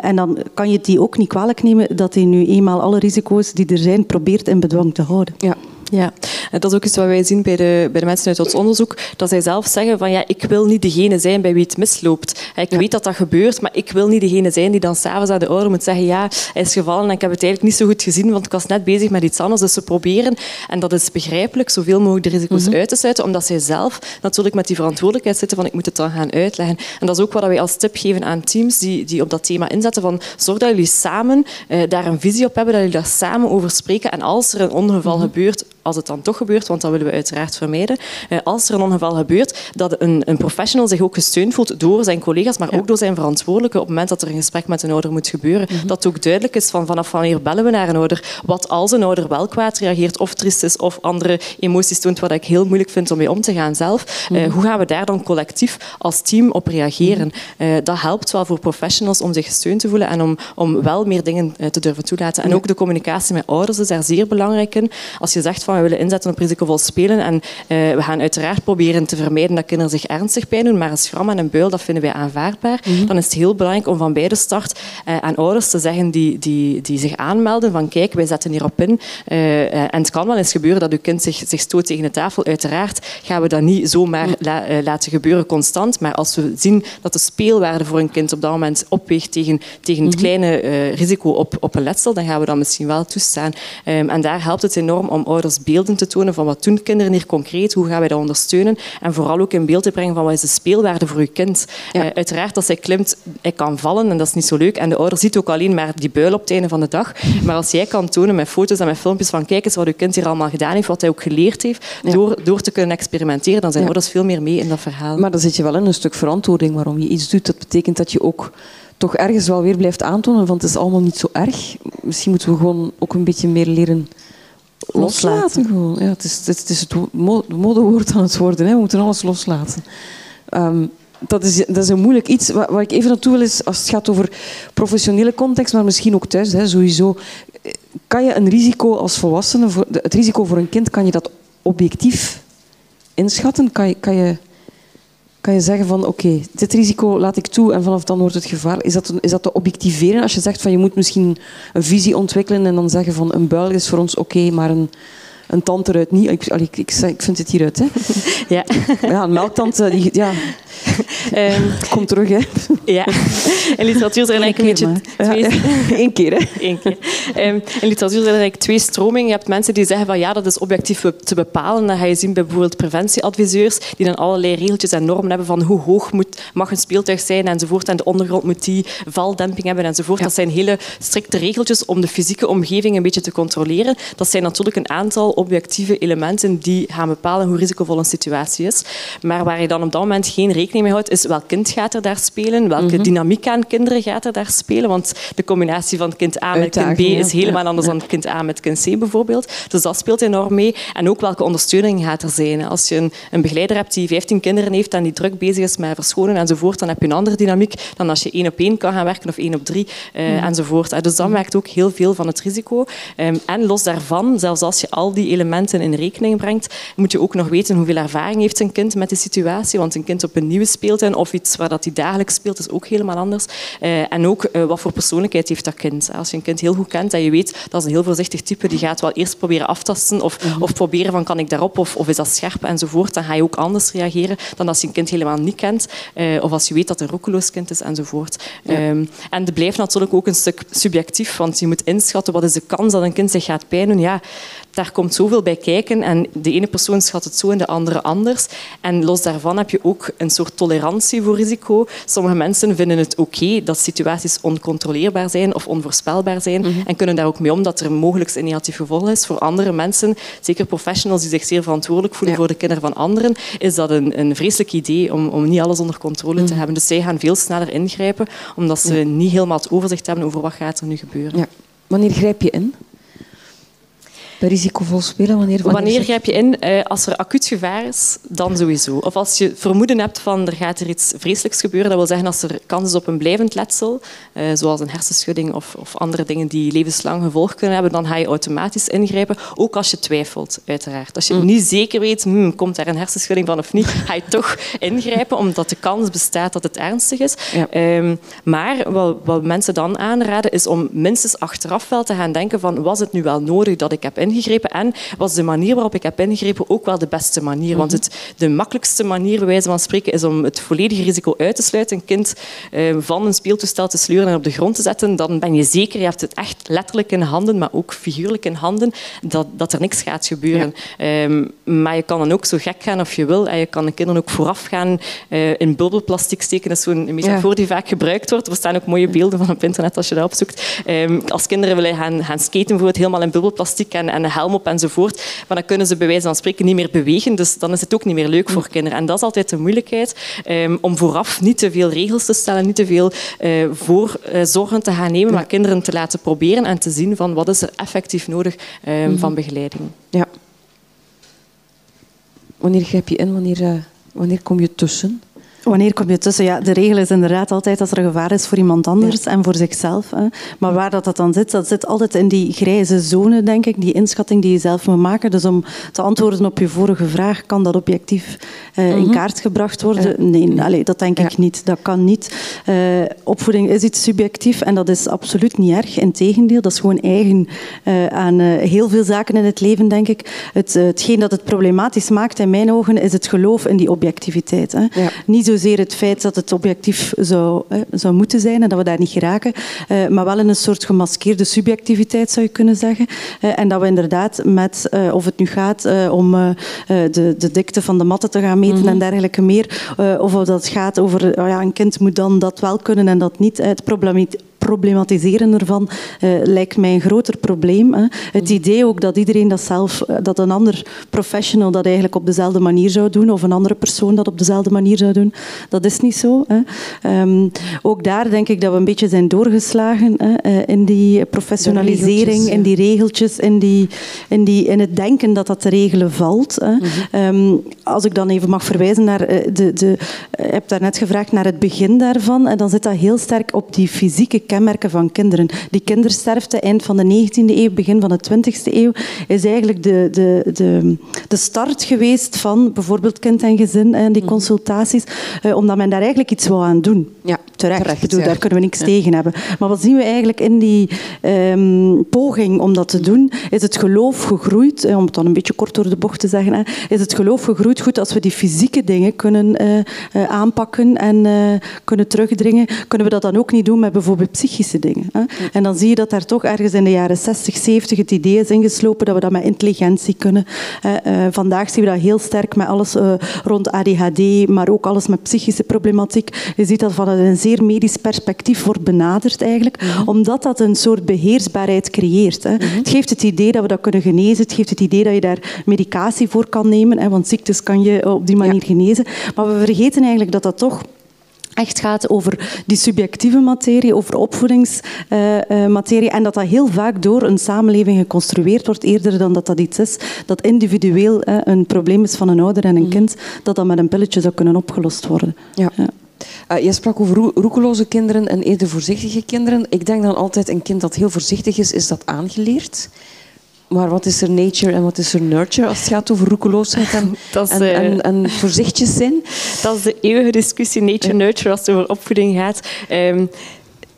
en dan kan je die ook niet kwalijk nemen dat hij nu eenmaal alle risico's die er zijn probeert in bedwang te houden. Ja. Ja, en dat is ook iets wat wij zien bij de, bij de mensen uit ons onderzoek, dat zij zelf zeggen van ja, ik wil niet degene zijn bij wie het misloopt. Ik ja. weet dat dat gebeurt, maar ik wil niet degene zijn die dan s'avonds aan de ouder moet zeggen ja, hij is gevallen en ik heb het eigenlijk niet zo goed gezien, want ik was net bezig met iets anders. Dus ze proberen, en dat is begrijpelijk, zoveel mogelijk de risico's mm -hmm. uit te sluiten, omdat zij zelf natuurlijk met die verantwoordelijkheid zitten van ik moet het dan gaan uitleggen. En dat is ook wat wij als tip geven aan teams die, die op dat thema inzetten, van zorg dat jullie samen uh, daar een visie op hebben, dat jullie daar samen over spreken en als er een ongeval mm -hmm. gebeurt, als het dan toch gebeurt, want dat willen we uiteraard vermijden. Als er een ongeval gebeurt, dat een, een professional zich ook gesteund voelt door zijn collega's, maar ja. ook door zijn verantwoordelijke op het moment dat er een gesprek met een ouder moet gebeuren. Mm -hmm. Dat ook duidelijk is van vanaf wanneer bellen we naar een ouder. Wat als een ouder wel kwaad reageert of triest is of andere emoties toont, wat ik heel moeilijk vind om mee om te gaan zelf. Mm -hmm. uh, hoe gaan we daar dan collectief als team op reageren? Uh, dat helpt wel voor professionals om zich gesteund te voelen en om, om wel meer dingen te durven toelaten. En ook de communicatie met ouders is daar zeer belangrijk in. Als je zegt van we willen inzetten op risicovol spelen en uh, we gaan uiteraard proberen te vermijden dat kinderen zich ernstig pijn doen, maar een schram en een buil, dat vinden wij aanvaardbaar. Mm -hmm. Dan is het heel belangrijk om van bij de start uh, aan ouders te zeggen die, die, die zich aanmelden van kijk, wij zetten hierop in. Uh, en het kan wel eens gebeuren dat uw kind zich, zich stoot tegen de tafel. Uiteraard gaan we dat niet zomaar mm -hmm. la, laten gebeuren constant, maar als we zien dat de speelwaarde voor een kind op dat moment opweegt tegen, tegen het -hmm. kleine risico op, op een letsel, dan gaan we dat misschien wel toestaan. Um, en daar helpt het enorm om ouders beelden te tonen van wat doen kinderen hier concreet, hoe gaan wij dat ondersteunen en vooral ook in beeld te brengen van wat is de speelwaarde voor je kind. Ja. Uh, uiteraard, als hij klimt, hij kan vallen en dat is niet zo leuk en de ouder ziet ook alleen maar die buil op het einde van de dag. Maar als jij kan tonen met foto's en met filmpjes van kijk eens wat je kind hier allemaal gedaan heeft, wat hij ook geleerd heeft, ja. door, door te kunnen experimenteren, dan zijn ja. ouders veel meer mee in dat verhaal. Maar dan zit je wel in een stuk verantwoording waarom je iets doet. Dat betekent dat je ook toch ergens wel weer blijft aantonen van het is allemaal niet zo erg. Misschien moeten we gewoon ook een beetje meer leren loslaten. Ja, het, is, het het modewoord aan het worden. Hè. We moeten alles loslaten. Um, dat, is, dat is een moeilijk iets. Waar, ik even naartoe wil is, als het gaat over professionele context, maar misschien ook thuis, hè, sowieso. Kan je een risico als volwassene, het risico voor een kind, kan je dat objectief inschatten? Kan je, kan je, kan je zeggen van oké, dit risico laat ik toe en vanaf dan wordt het gevaar. Is dat, is dat te objectiveren als je zegt van je moet misschien een visie ontwikkelen en dan zeggen van een buil is voor ons oké, maar een, een tand eruit niet. Ik, ik, ik, ik vind het hieruit. Hè. Ja. ja, een melktand, die, ja. Um, Kom terug, hè. Ja. In literatuur zijn er eigenlijk een beetje twee... Ja, Eén keer, hè. Eén keer. Um, in literatuur zijn er eigenlijk twee stromingen. Je hebt mensen die zeggen van ja, dat is objectief te bepalen. Dan ga je zien bij bijvoorbeeld preventieadviseurs die dan allerlei regeltjes en normen hebben van hoe hoog moet, mag een speeltuig zijn enzovoort. En de ondergrond moet die valdemping hebben enzovoort. Ja. Dat zijn hele strikte regeltjes om de fysieke omgeving een beetje te controleren. Dat zijn natuurlijk een aantal objectieve elementen die gaan bepalen hoe risicovol een situatie is. Maar waar je dan op dat moment geen rekening mee houdt, is welk kind gaat er daar spelen, welke mm -hmm. dynamiek aan kinderen gaat er daar spelen. Want de combinatie van kind A met kind B is helemaal ja. anders dan kind A met kind C bijvoorbeeld. Dus dat speelt enorm mee. En ook welke ondersteuning gaat er zijn. Als je een, een begeleider hebt die 15 kinderen heeft en die druk bezig is met verschonen enzovoort, dan heb je een andere dynamiek dan als je één op één kan gaan werken of één op drie uh, mm. enzovoort. Dus dat maakt ook heel veel van het risico. Um, en los daarvan, zelfs als je al die elementen in rekening brengt, moet je ook nog weten hoeveel ervaring heeft een kind met de situatie. Want een kind op een nieuwe speeltuin of iets waar dat hij dagelijks speelt, is ook helemaal anders. Uh, en ook uh, wat voor persoonlijkheid heeft dat kind. Als je een kind heel goed kent en je weet dat is een heel voorzichtig type, die gaat wel eerst proberen aftasten of, mm -hmm. of proberen van kan ik daarop of, of is dat scherp enzovoort, dan ga je ook anders reageren dan als je een kind helemaal niet kent uh, of als je weet dat het een roekeloos kind is enzovoort. Ja. Um, en het blijft natuurlijk ook een stuk subjectief, want je moet inschatten wat is de kans dat een kind zich gaat pijn doen. Ja, daar komt zoveel bij kijken en de ene persoon schat het zo en de andere anders. En los daarvan heb je ook een soort tolerantie voor risico. Sommige mensen vinden het oké okay dat situaties oncontroleerbaar zijn of onvoorspelbaar zijn mm -hmm. en kunnen daar ook mee om dat er mogelijk een negatief gevolg is. Voor andere mensen, zeker professionals die zich zeer verantwoordelijk voelen ja. voor de kinderen van anderen, is dat een, een vreselijk idee om, om niet alles onder controle mm -hmm. te hebben. Dus zij gaan veel sneller ingrijpen omdat ze ja. niet helemaal het overzicht hebben over wat gaat er nu gebeuren. Ja. Wanneer grijp je in? Bij risicovol spelen? Wanneer, wanneer grijp je in? Uh, als er acuut gevaar is, dan sowieso. Of als je vermoeden hebt van er gaat er iets vreselijks gebeuren, dat wil zeggen als er kans is op een blijvend letsel, uh, zoals een hersenschudding of, of, andere dingen die levenslang gevolg kunnen hebben, dan ga je automatisch ingrijpen, ook als je twijfelt, uiteraard. Als je mm. niet zeker weet, hmm, komt daar een hersenschudding van of niet, ga je toch ingrijpen, omdat de kans bestaat dat het ernstig is. Um, maar wat, wat mensen dan aanraden, is om minstens achteraf wel te gaan denken van was het nu wel nodig dat ik heb ingegrepen en was de manier waarop ik heb ingegrepen ook wel de beste manier. Want het, de makkelijkste manier, bij wijze van spreken, is om het volledige risico uit te sluiten. Een kind eh, van een speeltoestel te sleuren en op de grond te zetten, dan ben je zeker, je hebt het echt letterlijk in handen, maar ook figuurlijk in handen, dat, dat er niks gaat gebeuren. Ehm, maar je kan dan ook zo gek gaan of je wil. En je kan de kinderen ook vooraf gaan uh, in bubbelplastic steken. Dat is zo'n metafoor die vaak gebruikt wordt. Er staan ook mooie beelden van op internet als je dat opzoekt. Um, als kinderen willen gaan, gaan skaten, bijvoorbeeld helemaal in bubbelplastic en, en een helm op enzovoort, maar dan kunnen ze bij wijze van spreken niet meer bewegen. Dus dan is het ook niet meer leuk voor kinderen. En dat is altijd de moeilijkheid, um, om vooraf niet te veel regels te stellen, niet te veel uh, voorzorgen te gaan nemen, maar kinderen te laten proberen en te zien van wat is er effectief nodig um, van begeleiding. Ja. Wanneer grijp je in? Wanneer, uh, wanneer kom je tussen? Wanneer kom je tussen? Ja, de regel is inderdaad altijd dat er gevaar is voor iemand anders en voor zichzelf. Hè. Maar waar dat, dat dan zit, dat zit altijd in die grijze zone, denk ik, die inschatting die je zelf moet maken. Dus om te antwoorden op je vorige vraag, kan dat objectief uh, in mhm. kaart gebracht worden? Nee, dat denk ik niet. Dat kan niet. Uh, opvoeding is iets subjectief en dat is absoluut niet erg. Integendeel, dat is gewoon eigen uh, aan heel veel zaken in het leven, denk ik. Het, hetgeen dat het problematisch maakt in mijn ogen, is het geloof in die objectiviteit. Hè. Niet zozeer het feit dat het objectief zou, zou moeten zijn en dat we daar niet geraken, maar wel in een soort gemaskeerde subjectiviteit, zou je kunnen zeggen. en dat we inderdaad met, of het nu gaat om de, de dikte van de matten te gaan meten en mhm. dergelijke meer, of of dat gaat over oh ja, een kind moet dan dat wel kunnen en dat niet. Het problematiseren ervan uh, lijkt mij een groter probleem. Hè. Het mhm. idee ook dat iedereen dat zelf, eh, dat een ander professional dat eigenlijk op dezelfde manier zou doen, of een andere persoon dat op dezelfde manier zou doen, dat is niet zo. Hè. Um, ook daar denk ik dat we een beetje zijn doorgeslagen hè, eh, in die professionalisering, in die regeltjes, in, die, in, die, in het denken dat dat te regelen valt. Hè. Mm um, als ik dan even mag verwijzen naar de, de, je hebt daarnet gevraagd naar het begin daarvan, en dan zit dat heel sterk op die fysieke kenmerken van kinderen. Die kindersterfte eind van de 19e eeuw, begin van de 20e eeuw, is eigenlijk de, de, de, de start geweest van bijvoorbeeld kind en gezin en die mhm. consultaties, eh, omdat men daar eigenlijk iets wou aan doen. Ja, terecht. terecht bedoel, Daar kunnen we niks tegen hebben. Maar wat zien we eigenlijk in die um, poging om dat te doen? Is het geloof gegroeid, eh, om het dan een beetje kort door de bocht te zeggen, is het geloof gegroeid goed als we die fysieke dingen kunnen uh, uh, aanpakken en kunnen terugdringen? Kunnen we dat dan ook niet doen met bijvoorbeeld psychische dingen. Hè. En dan zie je dat daar toch ergens in de jaren 60, 70 het idee is ingeslopen dat we dat met intelligentie kunnen. Uh, vandaag zien we dat heel sterk met alles uh, rond ADHD, maar ook alles met psychische problematiek. Je ziet dat van een zeer medisch perspectief wordt benaderd eigenlijk, mhm. omdat dat een soort beheersbaarheid creëert. Hè. Mhm. Het geeft het idee dat we dat kunnen genezen, het geeft het idee dat je daar medicatie voor kan nemen, hè, want ziektes kan je op die manier genezen. Maar we vergeten eigenlijk dat dat toch echt gaat over die subjectieve materie, over opvoedingsmaterie. en dat dat heel vaak door een samenleving geconstrueerd wordt, eerder dan dat dat iets is dat individueel een probleem is van een ouder en een mhm. kind, dat dat met een pilletje zou kunnen opgelost worden. Ja. ja. Uh, je sprak over roekeloze kinderen en eerder voorzichtige kinderen. Ik denk dan altijd, een kind dat heel voorzichtig is, is dat aangeleerd. Maar wat is er nature en wat is er nurture als het gaat over roekeloosheid en, en, uh, en, en, voorzichtig zijn? Dat is de eeuwige discussie nature-nurture als het over opvoeding gaat. Um,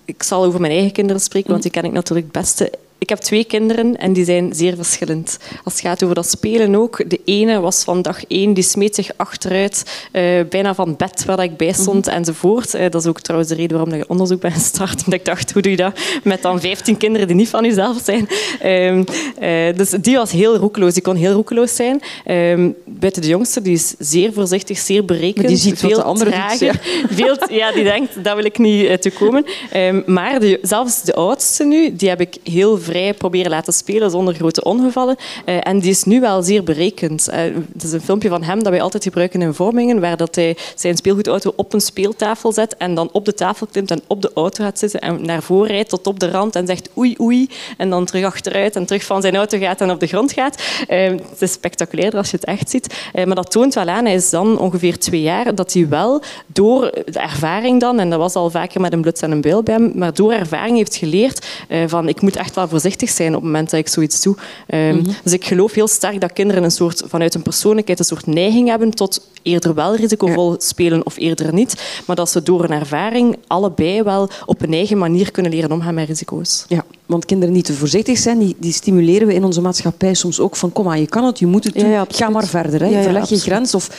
ik zal over mijn eigen kinderen spreken, want die ken ik natuurlijk het beste. Ik heb twee kinderen en die zijn zeer verschillend. Als het gaat over dat spelen ook. De ene was van dag één, die smeet zich achteruit, uh, bijna van bed waar ik bij stond mm enzovoort. Uh, dat is ook trouwens de reden waarom ik onderzoek ben gestart. Omdat ik dacht, hoe doe je dat met dan 15 kinderen die niet van jezelf zijn? Uh, dus die was heel roekeloos. Die kon heel roekeloos zijn. Ehm, buiten de jongste, die is zeer voorzichtig, zeer berekend. Maar die ziet veel de andere trager. ja. Veel, ja, die denkt, dat wil ik niet te komen. Ehm, maar de, zelfs de oudste nu, die heb ik heel proberen laten spelen zonder grote ongevallen. Eh, en die is nu wel zeer berekend. Het is een filmpje van hem dat wij altijd gebruiken in vormingen, waar dat hij zijn speelgoedauto op een speeltafel zet en dan op de tafel klimt en op de auto gaat zitten en naar voren rijdt tot op de rand en zegt oei oei en dan terug achteruit en terug van zijn auto gaat en op de grond gaat. Uh, het is spectaculair als je het echt ziet. maar dat toont wel aan, hij is dan ongeveer twee jaar, dat hij wel door de ervaring dan, en dat was al vaker met een bluts en een beul bij hem, maar door ervaring heeft geleerd van ik moet echt wel voorzichtig zijn op het moment dat ik zoiets doe. Um, Dus ik geloof heel sterk dat kinderen een soort, vanuit hun persoonlijkheid een soort neiging hebben tot eerder wel risicovol spelen of eerder niet. Maar dat ze door een ervaring allebei wel op een eigen manier kunnen leren omgaan met risico's. Ja, want kinderen die te voorzichtig zijn, die, die stimuleren we in onze maatschappij soms ook van kom aan, je kan het, je moet het doen, ga maar verder. Hè. Ja, Verleg je grens. Of,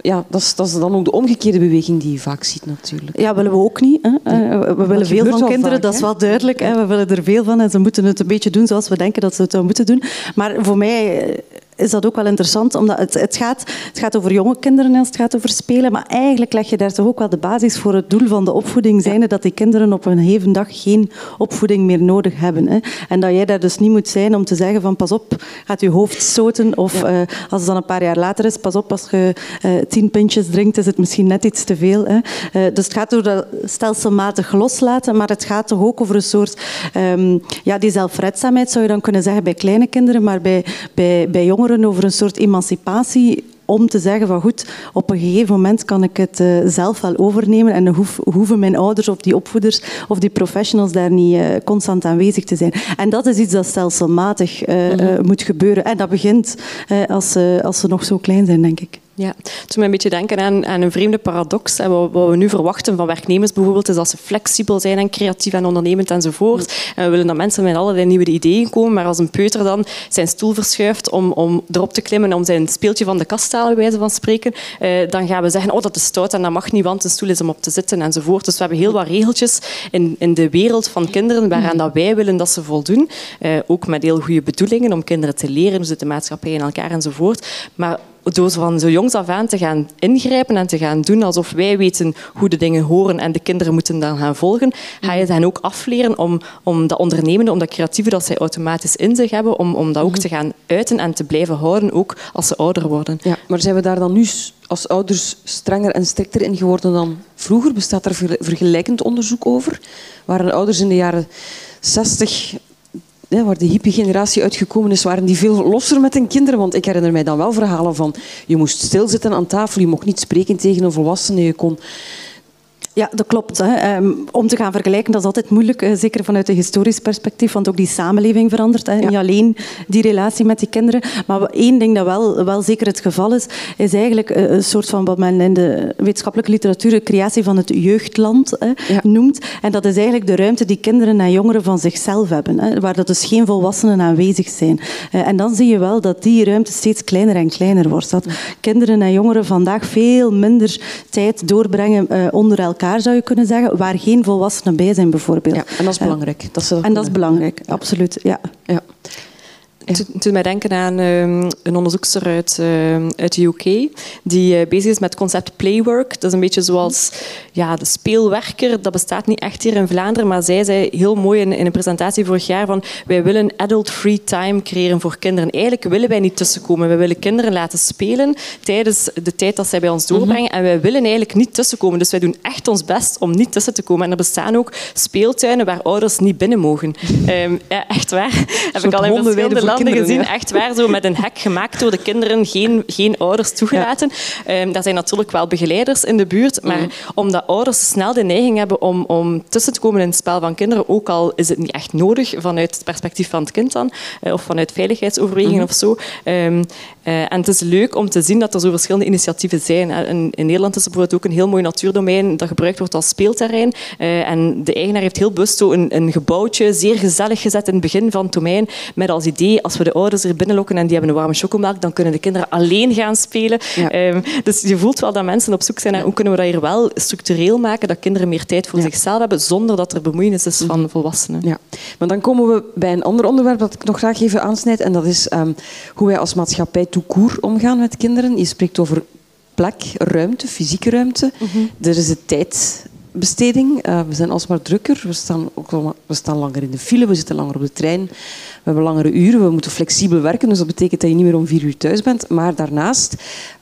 ja, dat, is, dat is dan ook de omgekeerde beweging die je vaak ziet natuurlijk. Ja, willen we ook niet. Hè. Eh, we willen veel van kinderen, dat is wel duidelijk. Hè. We willen er veel van en ze moeten het een beetje doen zoals we denken dat ze het moeten doen. Maar voor mij is dat ook wel interessant, omdat het, het, gaat, het gaat over jonge kinderen als het gaat over spelen, maar eigenlijk leg je daar toch ook wel de basis voor het doel van de opvoeding, zijnde dat die kinderen op een heven dag geen opvoeding meer nodig hebben. Hè. En dat jij daar dus niet moet zijn om te zeggen van pas op, gaat je hoofd stoten, of uh, als het dan een paar jaar later is, pas op, als je uh, tien pintjes drinkt, is het misschien net iets te veel. Hè. Uh, dus het gaat over dat stelselmatig loslaten, maar het gaat toch ook over een soort, um, ja, die zelfredzaamheid zou je dan kunnen zeggen bij kleine kinderen, maar bij, bij, bij jongeren over een soort emancipatie om te zeggen van goed, op een gegeven moment kan ik het uh, zelf wel overnemen en hoef, hoeven mijn ouders of die opvoeders of die professionals daar niet uh, constant aanwezig te zijn. En dat is iets dat stelselmatig uh, mm -hmm. moet gebeuren. En dat begint als, als ze nog zo klein zijn, denk ik. Ja, het doet me een beetje denken aan, aan een vreemde paradox. Wat, wat, we nu verwachten van werknemers bijvoorbeeld, is dat ze flexibel zijn en creatief en ondernemend enzovoort. En we willen dat mensen met allerlei nieuwe ideeën komen, maar als een peuter dan zijn stoel verschuift om, om erop te klimmen, om zijn speeltje van de kast te halen, bij wijze van spreken, eh, dan gaan we zeggen, oh dat is stout en dat mag niet, want een stoel is om op te zitten enzovoort. Dus we hebben heel wat regeltjes in, in de wereld van kinderen waaraan dat wij willen dat ze voldoen. Eh, ook met heel goede bedoelingen om kinderen te leren, hoe zit de maatschappij in elkaar enzovoort. Maar door van zo jongs af aan te gaan ingrijpen en te gaan doen alsof wij weten hoe de dingen horen en de kinderen moeten dan gaan volgen, ga je hen ook afleren om, om dat ondernemende, om dat creatieve dat zij automatisch in zich hebben, om, om dat ook te gaan uiten en te blijven houden, ook als ze ouder worden. Ja, maar zijn we daar dan nu als ouders strenger en strikter in geworden dan vroeger? Bestaat er vergelijkend onderzoek over? Waren ouders in de jaren 60 ja, waar de hippie-generatie uitgekomen is, waren die veel losser met hun kinderen. Want ik herinner mij dan wel verhalen van je moest stilzitten aan tafel, je mocht niet spreken tegen een volwassene, je kon ja, dat klopt. Hè. Ehm, om te gaan vergelijken, dat is altijd moeilijk, eh, zeker vanuit een historisch perspectief, want ook die samenleving verandert. Hè. Niet alleen die relatie met die kinderen. Maar één ding dat wel, wel zeker het geval is, is eigenlijk eh, een soort van wat men in de wetenschappelijke literatuur de creatie van het jeugdland hè, noemt. En dat is eigenlijk de ruimte die kinderen en jongeren van zichzelf hebben, hè, waar dat dus geen volwassenen aanwezig zijn. Uh, en dan zie je wel dat die ruimte steeds kleiner en kleiner wordt. Dat kinderen en jongeren vandaag veel minder tijd doorbrengen onder elkaar zou je kunnen zeggen, waar geen volwassenen bij zijn bijvoorbeeld. Ja, en dat is belangrijk. Dat en dat is belangrijk, absoluut. Ja. ja. Het doet mij denken aan um, een onderzoekster uit, uh, uit de UK die uh, bezig is met het concept playwork. Dat is een beetje zoals ja, de speelwerker. Dat bestaat niet echt hier in Vlaanderen, maar zij zei heel mooi in, in een presentatie vorig jaar van wij willen adult-free time creëren voor kinderen. Eigenlijk willen wij niet tussenkomen. We willen kinderen laten spelen tijdens de tijd dat zij bij ons doorbrengen. En wij willen eigenlijk niet tussenkomen. Dus wij doen echt ons best om niet tussen te komen. En er bestaan ook speeltuinen waar ouders niet binnen mogen. Um, ja, echt waar. Heb ik al in verschillende landen gezien. Echt waar, zo met een hek gemaakt door de kinderen, geen, geen ouders toegelaten. Ja. Um, daar zijn natuurlijk wel begeleiders in de buurt, maar mm. omdat ouders snel de neiging hebben om, om tussen te komen in het spel van kinderen, ook al is het niet echt nodig vanuit het perspectief van het kind dan, uh, of vanuit veiligheidsoverwegingen mm. of zo. Um, uh, en het is leuk om te zien dat er zo verschillende initiatieven zijn. In, in Nederland is er bijvoorbeeld ook een heel mooi natuurdomein dat gebruikt wordt als speelterrein. Uh, en de eigenaar heeft heel bewust zo een, een gebouwtje, zeer gezellig gezet in het begin van het domein, met als idee, als we de ouders er binnenlokken en die hebben een warme chocomelk, dan kunnen de kinderen alleen gaan spelen. Ja. Um, dus je voelt wel dat mensen op zoek zijn naar hoe kunnen we dat hier wel structureel maken, dat kinderen meer tijd voor ja. zichzelf hebben, zonder dat er bemoeienis is van volwassenen. Ja. Maar dan komen we bij een ander onderwerp dat ik nog graag even aansnijd, en dat is um, hoe wij als maatschappij toekoer omgaan met kinderen. Je spreekt over plek, ruimte, fysieke ruimte. Mm -hmm. Er is de tijd tijdbesteding. Uh, we zijn alsmaar drukker. We staan, ook, we staan langer in de file, we zitten langer op de trein. We hebben langere uren, we moeten flexibel werken. Dus dat betekent dat je niet meer om vier uur thuis bent. Maar daarnaast,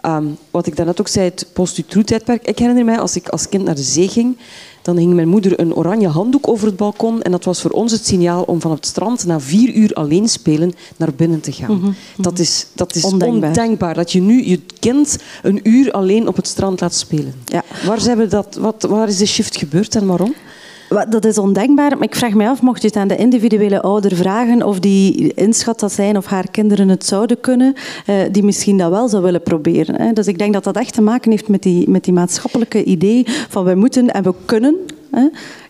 um, wat ik daarnet ook zei, het post-tijdperk. Ik herinner mij als ik als kind naar de zee ging dan hing mijn moeder een oranje handdoek over het balkon en dat was voor ons het signaal om van het strand na vier uur alleen spelen naar binnen te gaan. Mhm, mhm. Dat is, dat is ondenkbaar. Dat je nu je kind een uur alleen op het strand laat spelen. Ja. Waar, dat, wat, waar is de shift gebeurd en waarom? Dat is ondenkbaar, maar ik vraag me af, mocht je het aan de individuele ouder vragen of die inschat dat zijn of haar kinderen het zouden kunnen, eh, die misschien dat wel zou willen proberen. Dus ik denk dat dat echt te maken heeft met die, met die maatschappelijke idee van wij moeten en we kunnen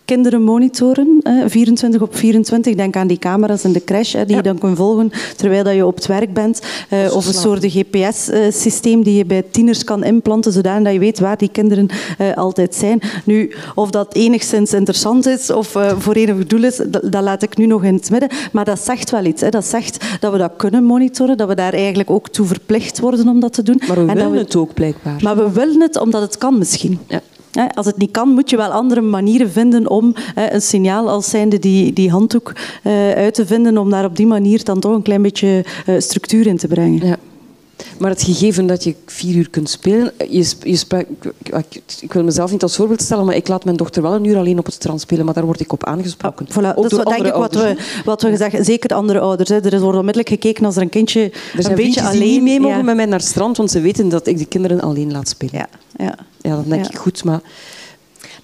kinderen monitoren, 24 op 24. Denk aan die camera's in de crash die je dan kunt volgen terwijl je op het werk bent. Eh, of een soort GPS-systeem die je bij tieners kan implanten, zodat je weet waar die kinderen eh, altijd zijn. Nu, of dat enigszins interessant is of uh, voor enig doel is, dat, laat ik nu nog in het midden. Maar dat zegt wel iets. Hè. Dat zegt dat we dat kunnen monitoren, dat we daar eigenlijk ook toe verplicht worden om dat te doen. Maar we willen het ook blijkbaar. Maar we willen het omdat het kan misschien. Ja. Als het niet kan, moet je wel andere manieren vinden om een signaal als zijnde die, die handdoek eh, uit te vinden, om daar op die manier dan toch een klein beetje eh, structuur in te brengen. Ja. Maar het gegeven dat je vier uur kunt spelen, je, je ik, ik, wil mezelf niet als voorbeeld stellen, maar ik laat mijn dochter wel een uur alleen op het strand spelen, maar daar word ik op aangesproken. Ah, voilà, dat is denk ik wat we, wat we gezegd zeker andere ouders. Hè. Er wordt onmiddellijk gekeken als er een kindje er een beetje alleen... niet mee mogen met mij naar het strand, want ze weten dat ik de kinderen alleen laat spelen. Ja, ja. ja dan denk ik goed, maar...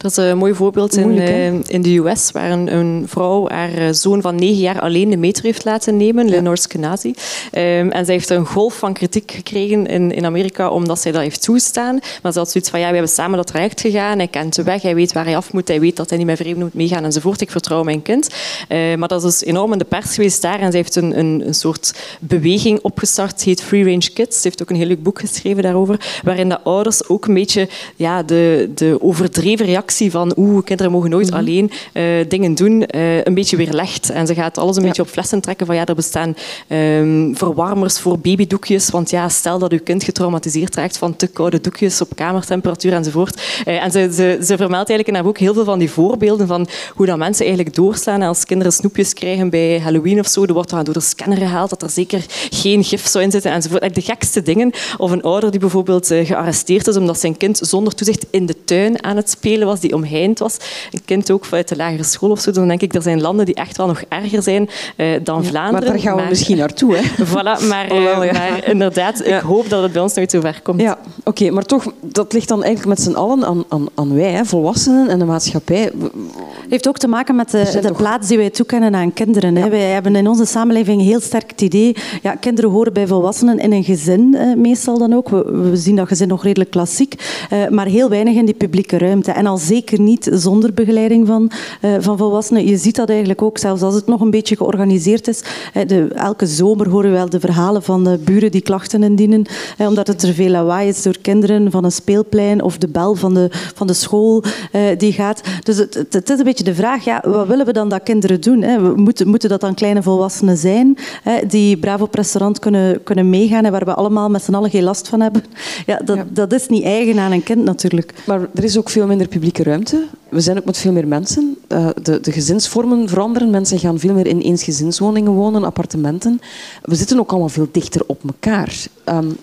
Dat is een mooi voorbeeld in, uh, in de US, waar een, een, vrouw haar eh, zoon van negen jaar alleen de metro heeft laten nemen, ja. Lenore Skenazi. Um, en zij heeft een golf van kritiek gekregen in, in Amerika omdat zij dat heeft toestaan. Maar ze had zoiets van, ja, we hebben samen dat traject gegaan, hij kent de weg, hij weet waar hij af moet, hij weet dat hij niet met vreemden moet meegaan enzovoort. Ik vertrouw mijn kind. Uh, maar dat is dus enorm in de pers geweest daar en zij heeft een, een, een soort beweging opgestart, heet Free Range Kids. Ze heeft ook een heel leuk boek geschreven daarover, waarin de ouders ook een beetje ja, de, de overdreven reactie van oeh, kinderen mogen nooit mhm. alleen uh, dingen doen, uh, een beetje weerlegt. En ze gaat alles een beetje op flessen trekken van ja, er bestaan um, verwarmers voor babydoekjes, want ja, stel dat uw kind getraumatiseerd raakt van te koude doekjes op kamertemperatuur enzovoort. Uh, en ze, ze, ze vermeldt eigenlijk in haar boek heel veel van die voorbeelden van hoe dat mensen eigenlijk doorslaan als kinderen snoepjes krijgen bij Halloween of zo. Er wordt dan door de scanner gehaald dat er zeker geen gif zou in zitten enzovoort. De gekste dingen. Of een ouder die bijvoorbeeld gearresteerd is omdat zijn kind zonder toezicht in de tuin aan het spelen was die omheind was. Een kind ook vanuit de lagere school of zo. Dan denk ik, er zijn landen die echt wel nog erger zijn uh, dan Vlaanderen. Maar daar gaan we misschien naartoe. Hè? Voilà, maar, uh, maar inderdaad, ik hoop dat het bij ons nooit zo ver komt. Ja, oké. maar toch, dat ligt dan eigenlijk met z'n allen aan, aan, aan wij, hè, volwassenen en de maatschappij. Het heeft ook te maken met de, de plaats die wij toekennen aan kinderen. Hè. Wij hebben in onze samenleving heel sterk het idee... Ja, kinderen horen bij volwassenen in een gezin, eh, meestal dan ook. We, we, zien dat gezin nog redelijk klassiek. Uh, maar heel weinig in die publieke ruimte. En al zeker niet zonder begeleiding van, uh, van volwassenen. Je ziet dat eigenlijk ook, zelfs als het nog een beetje georganiseerd is. De, elke zomer horen we wel de verhalen van de buren die klachten indienen, omdat het er veel lawaai is door kinderen van een speelplein of de bel van de, van de school die gaat. Dus het, het, is een beetje de vraag, ja, wat willen we dan dat kinderen doen? Hè? We moeten, moeten dat dan kleine volwassenen zijn hè, die braaf op restaurant kunnen, kunnen meegaan en waar we allemaal met z'n allen geen last van hebben? Ja, dat, ja. dat is niet eigen aan een kind natuurlijk. Maar er is ook veel minder publieke ruimte we zijn ook met veel meer mensen. Uh, de, de, gezinsvormen veranderen. Mensen gaan veel meer in eensgezinswoningen wonen, appartementen. We zitten ook allemaal veel dichter op elkaar. Um,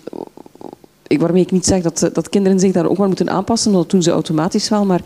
ik, waarmee ik niet zeg dat, dat kinderen zich daar ook maar moeten aanpassen, dat doen ze automatisch wel. Maar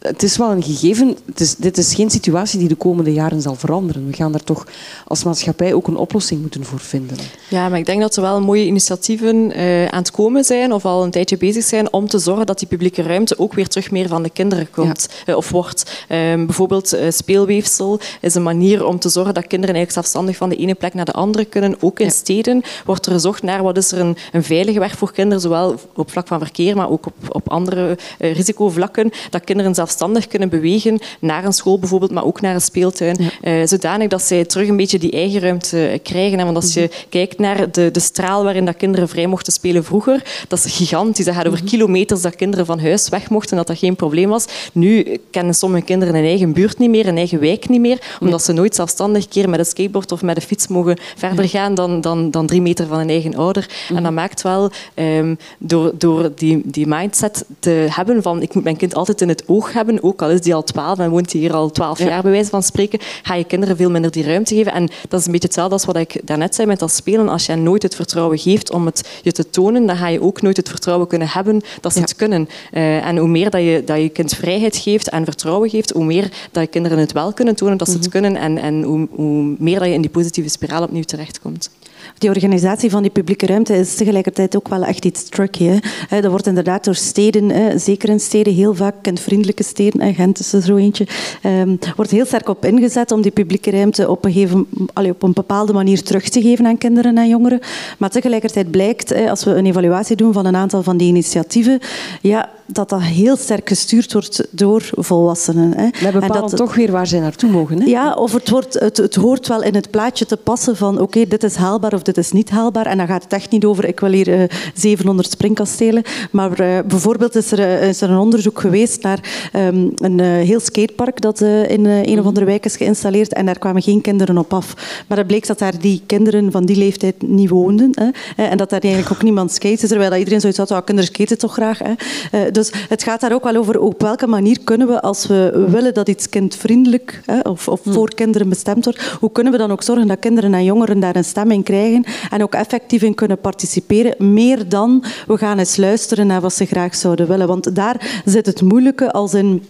het is wel een gegeven. Het is, dit is geen situatie die de komende jaren zal veranderen. We gaan daar toch als maatschappij ook een oplossing moeten voor vinden. Ja, maar ik denk dat er wel mooie initiatieven uh, aan het komen zijn, of al een tijdje bezig zijn, om te zorgen dat die publieke ruimte ook weer terug meer van de kinderen komt, ja. uh, of wordt. Um, bijvoorbeeld speelweefsel is een manier om te zorgen dat kinderen eigenlijk zelfstandig van de ene plek naar de andere kunnen. Ook in ja. steden wordt er gezocht naar wat is er een, een veilige weg voor kinderen zowel op vlak van verkeer, maar ook op, op andere uh, risicovlakken, dat kinderen zelfstandig kunnen bewegen naar een school bijvoorbeeld, maar ook naar een speeltuin, ja. uh, zodanig dat zij terug een beetje die eigen ruimte krijgen. En want als je mm -hmm. kijkt naar de, de straal waarin dat kinderen vrij mochten spelen vroeger, dat is gigantisch. Dat gaat over mm -hmm. kilometers dat kinderen van huis weg mochten, dat dat geen probleem was. Nu kennen sommige kinderen een eigen buurt niet meer, een eigen wijk niet meer, omdat ze nooit zelfstandig keer met een skateboard of met een fiets mogen verder gaan dan, dan, dan drie meter van een eigen ouder. En dat maakt wel um, door door die, die mindset te hebben van ik moet mijn kind altijd in het oog hebben, ook al is die al twaalf en woont hij hier al twaalf jaar bij wijze van spreken, ga je kinderen veel minder die ruimte geven. En dat is een beetje hetzelfde als wat ik daarnet zei met dat spelen. Als je nooit het vertrouwen geeft om het je te tonen, dan ga je ook nooit het vertrouwen kunnen hebben dat ze het kunnen. Uh, en hoe meer dat je, dat je kind vrijheid geeft en vertrouwen geeft, hoe meer dat je kinderen het wel kunnen tonen dat ze het mhm. kunnen en, en hoe, hoe meer dat je in die positieve spiraal opnieuw terechtkomt. Die organisatie van die publieke ruimte is tegelijkertijd ook wel echt iets tricky. Hè. Dat wordt inderdaad door steden, zeker in steden, heel vaak kindvriendelijke steden, Gent is er zo eentje, ehm, wordt heel sterk op ingezet om die publieke ruimte op een, gegeven, allee, op een bepaalde manier terug te geven aan kinderen en jongeren. Maar tegelijkertijd blijkt, als we een evaluatie doen van een aantal van die initiatieven, ja, dat dat heel sterk gestuurd wordt door volwassenen. Hè. We bepalen en dat, toch weer waar zij naartoe mogen. Hè? Ja, of het, wordt, het, het hoort wel in het plaatje te passen van oké, dit is haalbaar of dit is niet haalbaar. En dan gaat het echt niet over ik wil hier uh, eh, 700 springkastelen. Maar uh, bijvoorbeeld is er, uh, is er een onderzoek geweest naar um, een heel skatepark dat in een of andere wijk is geïnstalleerd. En daar kwamen geen kinderen op af. Maar het bleek dat daar die kinderen van die leeftijd niet woonden. Hè, en dat daar eigenlijk ook niemand skate. Terwijl dat iedereen zoiets had, oh, kinderen skaten toch graag. Hè. Dus het gaat daar ook wel over op welke manier kunnen we, als we willen dat iets kindvriendelijk hè, of, of voor kinderen bestemd wordt, hoe kunnen we dan ook zorgen dat kinderen en jongeren daar een stem in krijgen en ook effectief in kunnen participeren, meer dan we gaan eens luisteren naar wat ze graag zouden willen. Want daar zit het moeilijke als in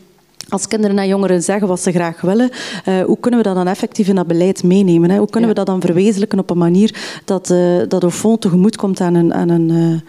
als kinderen en jongeren zeggen wat ze graag willen, uh, hoe kunnen we dat dan effectief in dat beleid meenemen? Hè? Hoe kunnen we dat dan verwezenlijken op een manier dat, uh, dat au fond tegemoet komt aan een, aan een uh,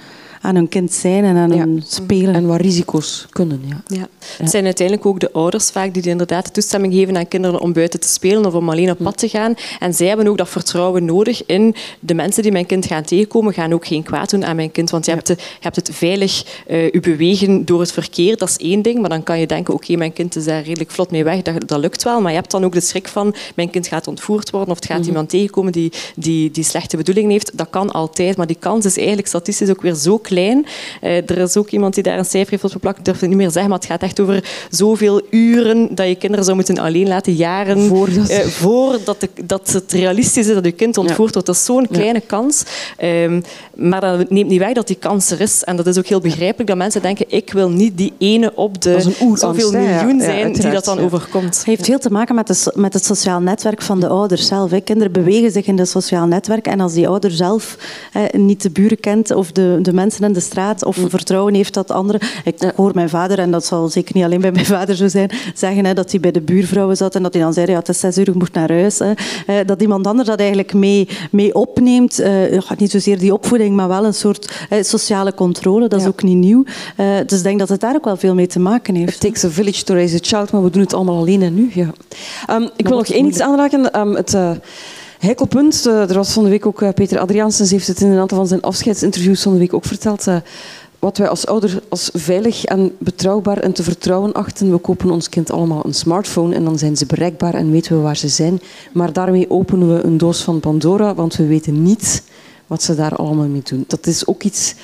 aan hun kind zijn en aan hun spelen. En wat risico's kunnen. Ja. Ja. Het zijn uiteindelijk ook de ouders vaak die inderdaad de toestemming geven aan kinderen om buiten te spelen of om alleen op pad te gaan. En zij hebben ook dat vertrouwen nodig in de mensen die mijn kind gaan tegenkomen, gaan ook geen kwaad doen aan mijn kind. Want je, hebt, je hebt het veilig uh, je bewegen door het verkeer, dat is één ding. Maar dan kan je denken, oké, mijn kind is daar redelijk vlot mee weg, dat, dat lukt wel. Maar je hebt dan ook de schrik van, mijn kind gaat ontvoerd worden of het gaat mhm. iemand tegenkomen die, die, die slechte bedoelingen heeft. Dat kan altijd, maar die kans is eigenlijk statistisch ook weer zo klein. Uh, er is ook iemand die daar een cijfer heeft op geplakt, ik durf het niet meer zeggen, maar het gaat echt over zoveel uren dat je kinderen zou moeten alleen laten, jaren voordat, uh, voordat de, dat het realistisch is dat je kind ontvoerd wordt. Dat is zo'n kleine kans. Um, maar dat neemt niet weg dat die kans er is. En dat is ook heel begrijpelijk dat mensen denken, ik wil niet die ene op de zoveel miljoen zijn die dat dan overkomt. Het heeft veel te maken met, de, met het sociaal netwerk van de ouders zelf. Hè. Kinderen bewegen zich in het sociaal netwerk en als die ouder zelf niet de buren kent of de, de mensen in de straat of vertrouwen heeft dat anderen... Ik hoor mijn vader, en dat zal zeker niet alleen bij mijn vader zo zijn, zeggen hè, dat hij bij de buurvrouwen zat en dat hij dan zei, ja, het is zes uur, ik moet naar huis. Hè. Dat iemand anders dat eigenlijk mee, mee opneemt. Uh, niet zozeer die opvoeding, maar wel een soort sociale controle. Dat is ook niet nieuw. Uh, dus ik denk dat het daar ook wel veel mee te maken heeft. It takes a village to raise a child, maar we doen het allemaal alleen en nu. Ja. Um, ik wil nog één iets aanraken. Um, het... Hekelpunt, uh, er was van de week ook uh, Peter Adriaansens heeft het in een aantal van zijn afscheidsinterviews van de week ook verteld. Uh, wat wij als ouder als veilig en betrouwbaar en te vertrouwen achten. We kopen ons kind allemaal een smartphone en dan zijn ze bereikbaar en weten we waar ze zijn. Maar daarmee openen we een doos van Pandora, want we weten niet wat ze daar allemaal mee doen. Dat is ook iets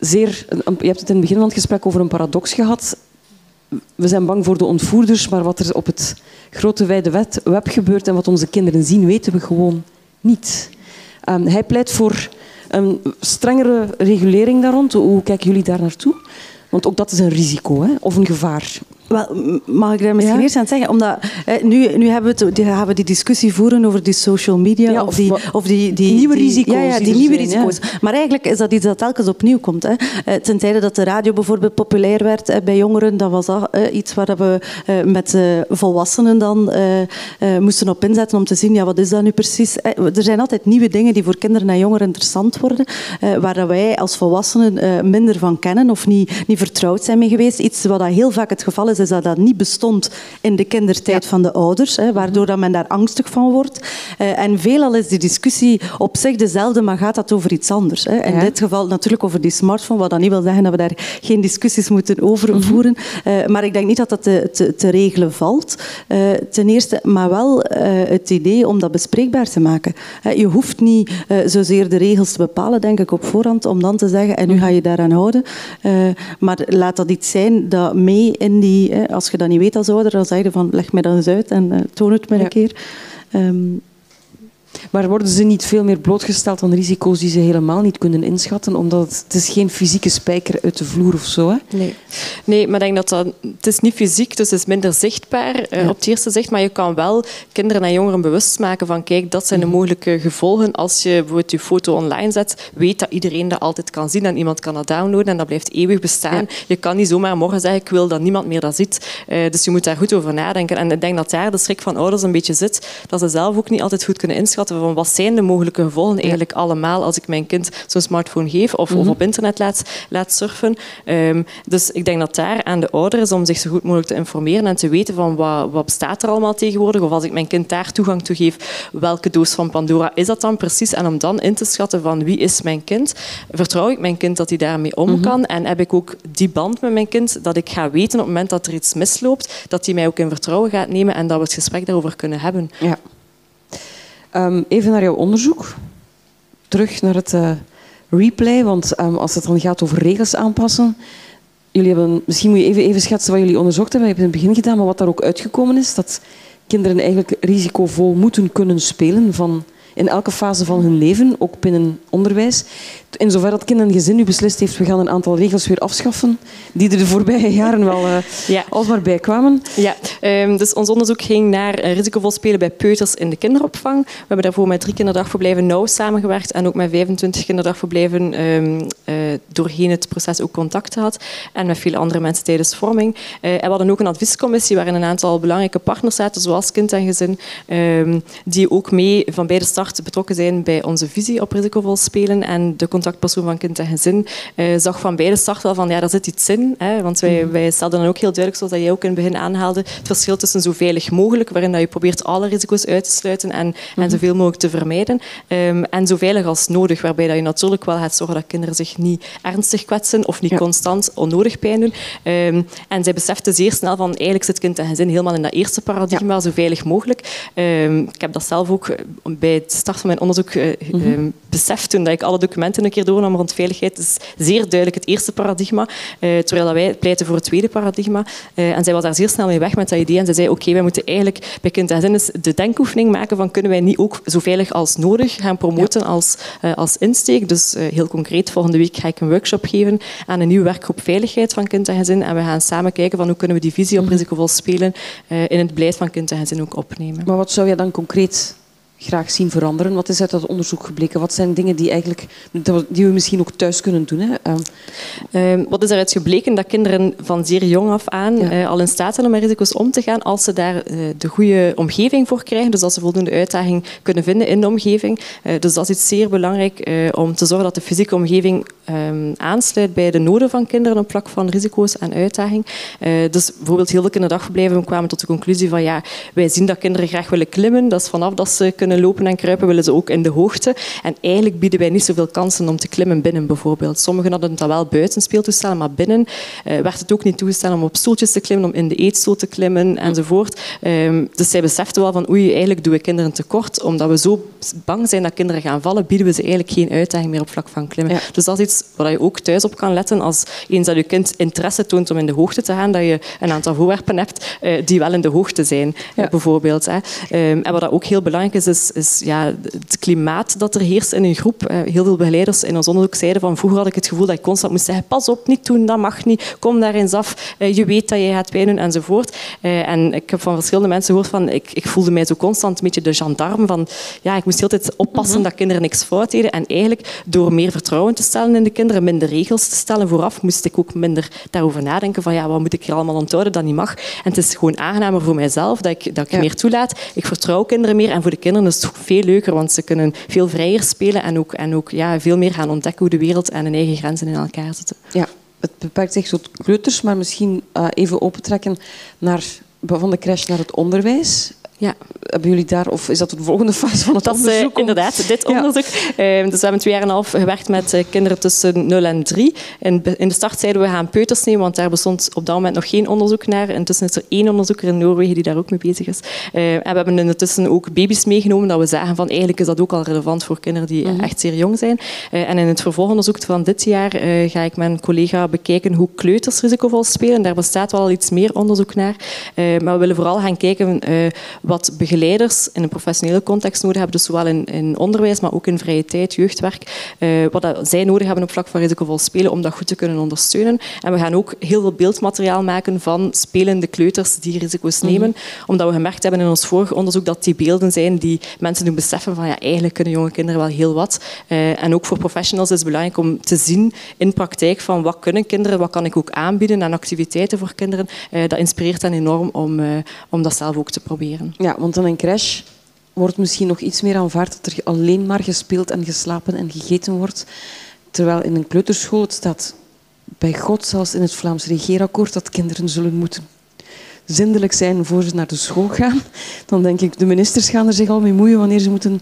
zeer... Je hebt het in het begin van het gesprek over een paradox gehad. We zijn bang voor de ontvoerders, maar wat er op het grote wijde web gebeurt en wat onze kinderen zien, weten we gewoon niet. Um, hij pleit voor een strengere regulering daar rond. Hoe kijken jullie daar naartoe? Want ook dat is een risico hè? of een gevaar. Wel, mag ik daar misschien ja? eerst aan zeggen? Omdat, eh, nu, nu hebben we, die, gaan we die discussie voeren over die social media. Ja, of, die, of die, die nieuwe risico's. Ja, ja die, nieuwe risico's. Maar eigenlijk is dat iets dat telkens opnieuw komt. Hè. Eh, ten tijde dat de radio bijvoorbeeld populair werd eh, bij jongeren, dat was dat eh, iets waar we eh, met eh, volwassenen dan moesten op inzetten om te zien, ja, wat is dat nu precies? er zijn altijd nieuwe dingen die voor kinderen en jongeren interessant worden, waar wij als volwassenen minder van kennen of niet, niet vertrouwd zijn mee geweest. Iets wat heel vaak het geval is is dat dat niet bestond in de kindertijd van de ouders, hè, waardoor dat men daar angstig van wordt. Uh, en veelal is die discussie op zich dezelfde, maar gaat dat over iets anders. Hè. In dit geval natuurlijk over die smartphone, wat dan niet wil zeggen dat we daar geen discussies moeten over mhm. voeren. Uh, maar ik denk niet dat dat te, te, te regelen valt, uh, ten eerste, maar wel het idee om dat bespreekbaar te maken. je hoeft niet zozeer de regels te bepalen, denk ik, op voorhand, om dan te zeggen, en nu mhm. ga je daaraan houden. maar laat dat iets zijn dat mee in die als je dat niet weet als ouder, dan zeg je van leg mij dat eens uit en uh, toon het me een keer. Um, Maar worden ze niet veel meer blootgesteld aan risico's die ze helemaal niet kunnen inschatten? Omdat het, het is geen fysieke spijker uit de vloer of zo. Hè? Nee. nee, maar ik denk dat, dat het is niet fysiek, dus het is minder zichtbaar uh, op het eerste zicht. Maar je kan wel kinderen en jongeren bewust maken van kijk, dat zijn de mhm. mogelijke gevolgen als je bijvoorbeeld je foto online zet. Weet dat iedereen dat altijd kan zien en iemand kan dat downloaden en dat blijft eeuwig bestaan. Je kan niet zomaar morgen zeggen ik wil dat niemand meer dat ziet. Uh, dus je moet daar goed over nadenken. En ik denk dat daar de schrik van ouders een beetje zit, dat ze zelf ook niet altijd goed kunnen inschatten van wat zijn de mogelijke gevolgen eigenlijk allemaal als ik mijn kind zo'n smartphone geef of, of mhm. op internet laat, laat surfen. Um, dus ik denk dat daar aan de ouder is om zich zo goed mogelijk te informeren en te weten van wat, wat bestaat er allemaal tegenwoordig. Of als ik mijn kind daar toegang toe geef, welke doos van Pandora is dat dan precies? En om dan in te schatten van wie is mijn kind, vertrouw ik mijn kind dat hij daarmee om mhm. kan en heb ik ook die band met mijn kind dat ik ga weten op het moment dat er iets misloopt, dat hij mij ook in vertrouwen gaat nemen en dat we het gesprek daarover kunnen hebben. Ja. Um, even naar jouw onderzoek. Terug naar het uh, replay, want um, als het dan gaat over regels aanpassen. Jullie hebben, misschien moet je even, even schetsen wat jullie onderzocht hebben. Je hebt in het begin gedaan, maar wat daar ook uitgekomen is. Dat kinderen eigenlijk risicovol moeten kunnen spelen van in elke fase van hun leven, ook binnen onderwijs. In zover dat kind en gezin nu beslist heeft, we gaan een aantal regels weer afschaffen, die er de voorbije jaren wel uh, ja. alsmaar bij kwamen. Ja, um, dus ons onderzoek ging naar uh, risicovol spelen bij peuters in de kinderopvang. We hebben daarvoor met drie kinderdagverblijven nauw samengewerkt en ook met 25 kinderdagverblijven um, uh, doorheen het proces ook contact gehad. En met veel andere mensen tijdens vorming. en we hadden ook een adviescommissie waarin een aantal belangrijke partners zaten, zoals kind en gezin, um, die ook mee van bij de start betrokken zijn bij onze visie op risicovol spelen en de contactpersoon van kind en gezin uh, zag van beide start wel van ja, daar zit iets in. Hè, want wij, mhm. wij stelden dan ook heel duidelijk, zoals jij ook in het begin aanhaalde, het verschil tussen zo veilig mogelijk, waarin dat je probeert alle risico's uit te sluiten en, en mhm. zoveel mogelijk te vermijden. Um, en zo veilig als nodig, waarbij dat je natuurlijk wel gaat zorgen dat kinderen zich niet ernstig kwetsen of niet constant onnodig pijn doen. Um, en zij beseften zeer snel van eigenlijk zit kind en gezin helemaal in dat eerste paradigma, ja. zo veilig mogelijk. Um, ik heb dat zelf ook bij het start van mijn onderzoek uh, mm beseft toen dat ik alle documenten een keer doornam rond veiligheid. Is zeer duidelijk het eerste paradigma, uh, terwijl dat wij pleiten voor het tweede paradigma. En zij was daar zeer snel mee weg met dat idee en zij zei oké, wij moeten eigenlijk bij kind en zin de denkoefening maken van kunnen wij niet ook zo veilig als nodig gaan promoten als, als insteek. Dus heel concreet, volgende week ga ik een workshop geven aan een nieuwe werkgroep veiligheid van kind en gezin en we gaan samen kijken van hoe kunnen we die visie op mhm. risicovol spelen in het beleid van kind en gezin ook opnemen. Maar wat zou je dan concreet graag zien veranderen? Wat is uit dat onderzoek gebleken? Wat zijn dingen die, eigenlijk, die we misschien ook thuis kunnen doen? Hè? Uh, wat is eruit gebleken? Dat kinderen van zeer jong af aan uh, al in staat zijn om met risico's om te gaan als ze daar uh, de goede omgeving voor krijgen. Dus als ze voldoende uitdaging kunnen vinden in de omgeving. dus dat is iets zeer belangrijk om te zorgen dat de fysieke omgeving um, aansluit bij de noden van kinderen op vlak van risico's en uitdaging. dus bijvoorbeeld heel veel kinderdagverblijven kwamen tot de conclusie van ja, wij zien dat kinderen graag willen klimmen. Dat is vanaf dat ze kunnen lopen en kruipen, willen ze ook in de hoogte. En eigenlijk bieden wij niet zoveel kansen om te klimmen binnen bijvoorbeeld. Sommigen hadden het wel buiten speeltoestellen, maar binnen uh, werd het ook niet toegestaan om op stoeltjes te klimmen, om in de eetstoel te klimmen enzovoort. Um, dus zij beseften wel van oei, eigenlijk doen we kinderen tekort. Omdat we zo bang zijn dat kinderen gaan vallen, bieden we ze eigenlijk geen uitdaging meer op vlak van klimmen. Dus dat is iets waar je ook thuis op kan letten. Als eens dat je kind interesse toont om in de hoogte te gaan, dat je een aantal voorwerpen hebt uh, die wel in de hoogte zijn, ja. bijvoorbeeld. Hè. Um, en wat ook heel belangrijk is, is is, ja, het klimaat dat er heerst in een groep. Heel veel begeleiders in ons onderzoek zeiden van vroeger had ik het gevoel dat ik constant moest zeggen pas op, niet doen, dat mag niet, kom daar eens af, eh, je weet dat je gaat pijn doen enzovoort. Eh, en ik heb van verschillende mensen gehoord van ik, ik voelde mij zo constant een beetje de gendarme van ja, ik moest altijd oppassen mhm. dat kinderen niks fout deden. En eigenlijk door meer vertrouwen te stellen in de kinderen, minder regels te stellen vooraf, moest ik ook minder daarover nadenken van ja, wat moet ik er allemaal onthouden dat niet mag. En het is gewoon aangenamer voor mijzelf dat ik, dat ik meer toelaat. Ik vertrouw kinderen meer en voor de kinderen is veel leuker, want ze kunnen veel vrijer spelen en ook, en ook ja, veel meer gaan ontdekken hoe de wereld en hun eigen grenzen in elkaar zitten. Ja, het beperkt zich tot kleuters, maar misschien uh, even opentrekken naar, van de crash naar het onderwijs. Ja. Hebben jullie daar, of is dat de volgende fase van het dat onderzoek? Dat is inderdaad dit onderzoek. Ehm, dus we hebben twee jaar en een half gewerkt met eh, kinderen tussen 0 en 3. In, in de start zeiden we gaan peuters nemen, want daar bestond op dat moment nog geen onderzoek naar. Intussen is er één onderzoeker in Noorwegen die daar ook mee bezig is. Ehm, en we hebben intussen ook baby's meegenomen, dat we zagen van eigenlijk is dat ook al relevant voor kinderen die mhm. echt zeer jong zijn. Eh, en in het vervolgonderzoek van dit jaar eh, ga ik met een collega bekijken hoe kleuters risicovol spelen. Daar bestaat wel iets meer onderzoek naar. maar we willen vooral gaan kijken wat begeleiders in een professionele context nodig hebben, dus zowel in, in onderwijs, maar ook in vrije tijd, jeugdwerk, uh, wat dat zij nodig hebben op vlak van risicovol spelen om dat goed te kunnen ondersteunen. En we gaan ook heel veel beeldmateriaal maken van spelende kleuters die risico's nemen, mm omdat we gemerkt hebben in ons vorige onderzoek dat die beelden zijn die mensen doen beseffen van ja, eigenlijk kunnen jonge kinderen wel heel wat. Uh, en ook voor professionals is het belangrijk om te zien in praktijk van wat kunnen kinderen, wat kan ik ook aanbieden aan activiteiten voor kinderen. Uh, dat inspireert hen enorm om, om dat zelf ook te proberen. Ja, want in een crash wordt misschien nog iets meer aanvaard dat er alleen maar gespeeld en geslapen en gegeten wordt. Terwijl in een kleuterschool het staat bij God, zelfs in het Vlaams regeerakkoord, dat kinderen zullen moeten zindelijk zijn voor ze naar de school gaan. Dan denk ik, de ministers gaan er zich al mee moeien wanneer ze moeten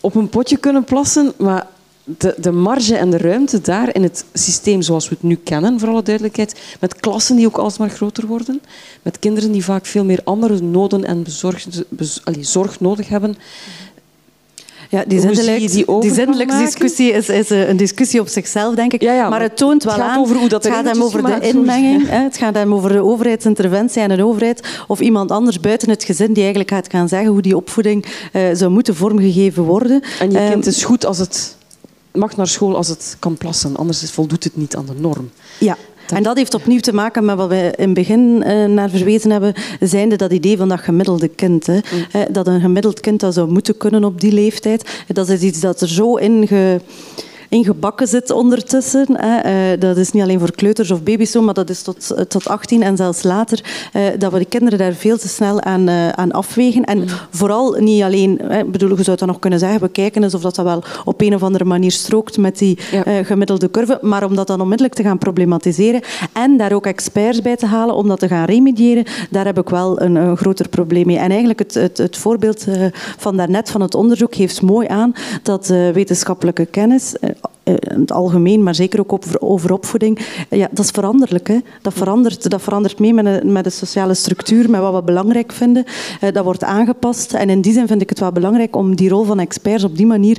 op een potje kunnen plassen. Maar de, de marge en de ruimte daar in het systeem zoals we het nu kennen, voor alle duidelijkheid, met klassen die ook alsmaar groter worden, met kinderen die vaak veel meer andere noden en bezorg, bez, allez, zorg nodig hebben, ja, die zindelijksdiscussie is, is een discussie op zichzelf, denk ik. Ja, ja, maar het toont wel het aan... Over hoe dat het gaat hem over de inmenging. Hè, het gaat hem over de overheidsinterventie en een overheid of iemand anders buiten het gezin die eigenlijk gaat gaan zeggen hoe die opvoeding uh, zou moeten vormgegeven worden. En je kind is goed als het mag naar school als het kan plassen, anders voldoet het niet aan de norm. Ja, en dat heeft opnieuw te maken met wat we in het begin uh, naar verwezen hebben, zijnde dat idee van dat gemiddelde kind. Hè. Mm. Dat een gemiddeld kind dat zou moeten kunnen op die leeftijd. Dat is iets dat er zo in ge ingebakken zit ondertussen. Hè. Uh, dat is niet alleen voor kleuters of baby's zo, maar dat is tot, uh, tot 18 en zelfs later. Uh, dat we de kinderen daar veel te snel aan, aan afwegen. En vooral niet alleen, hè, bedoel, je zou dat nog kunnen zeggen, we kijken eens of dat, dat wel op een of andere manier strookt met die ja. gemiddelde curve, maar om dat dan onmiddellijk te gaan problematiseren en daar ook experts bij te halen om dat te gaan remediëren, daar heb ik wel een, een groter probleem mee. En eigenlijk het, het, het voorbeeld van daarnet van het onderzoek geeft mooi aan dat wetenschappelijke kennis in het algemeen, maar zeker ook over, over opvoeding, ja, dat is veranderlijk. Hè. Dat, verandert, dat verandert mee met de, met de sociale structuur, met wat we belangrijk vinden. Uh, dat wordt aangepast. En in die zin vind ik het wel belangrijk om die rol van experts op die manier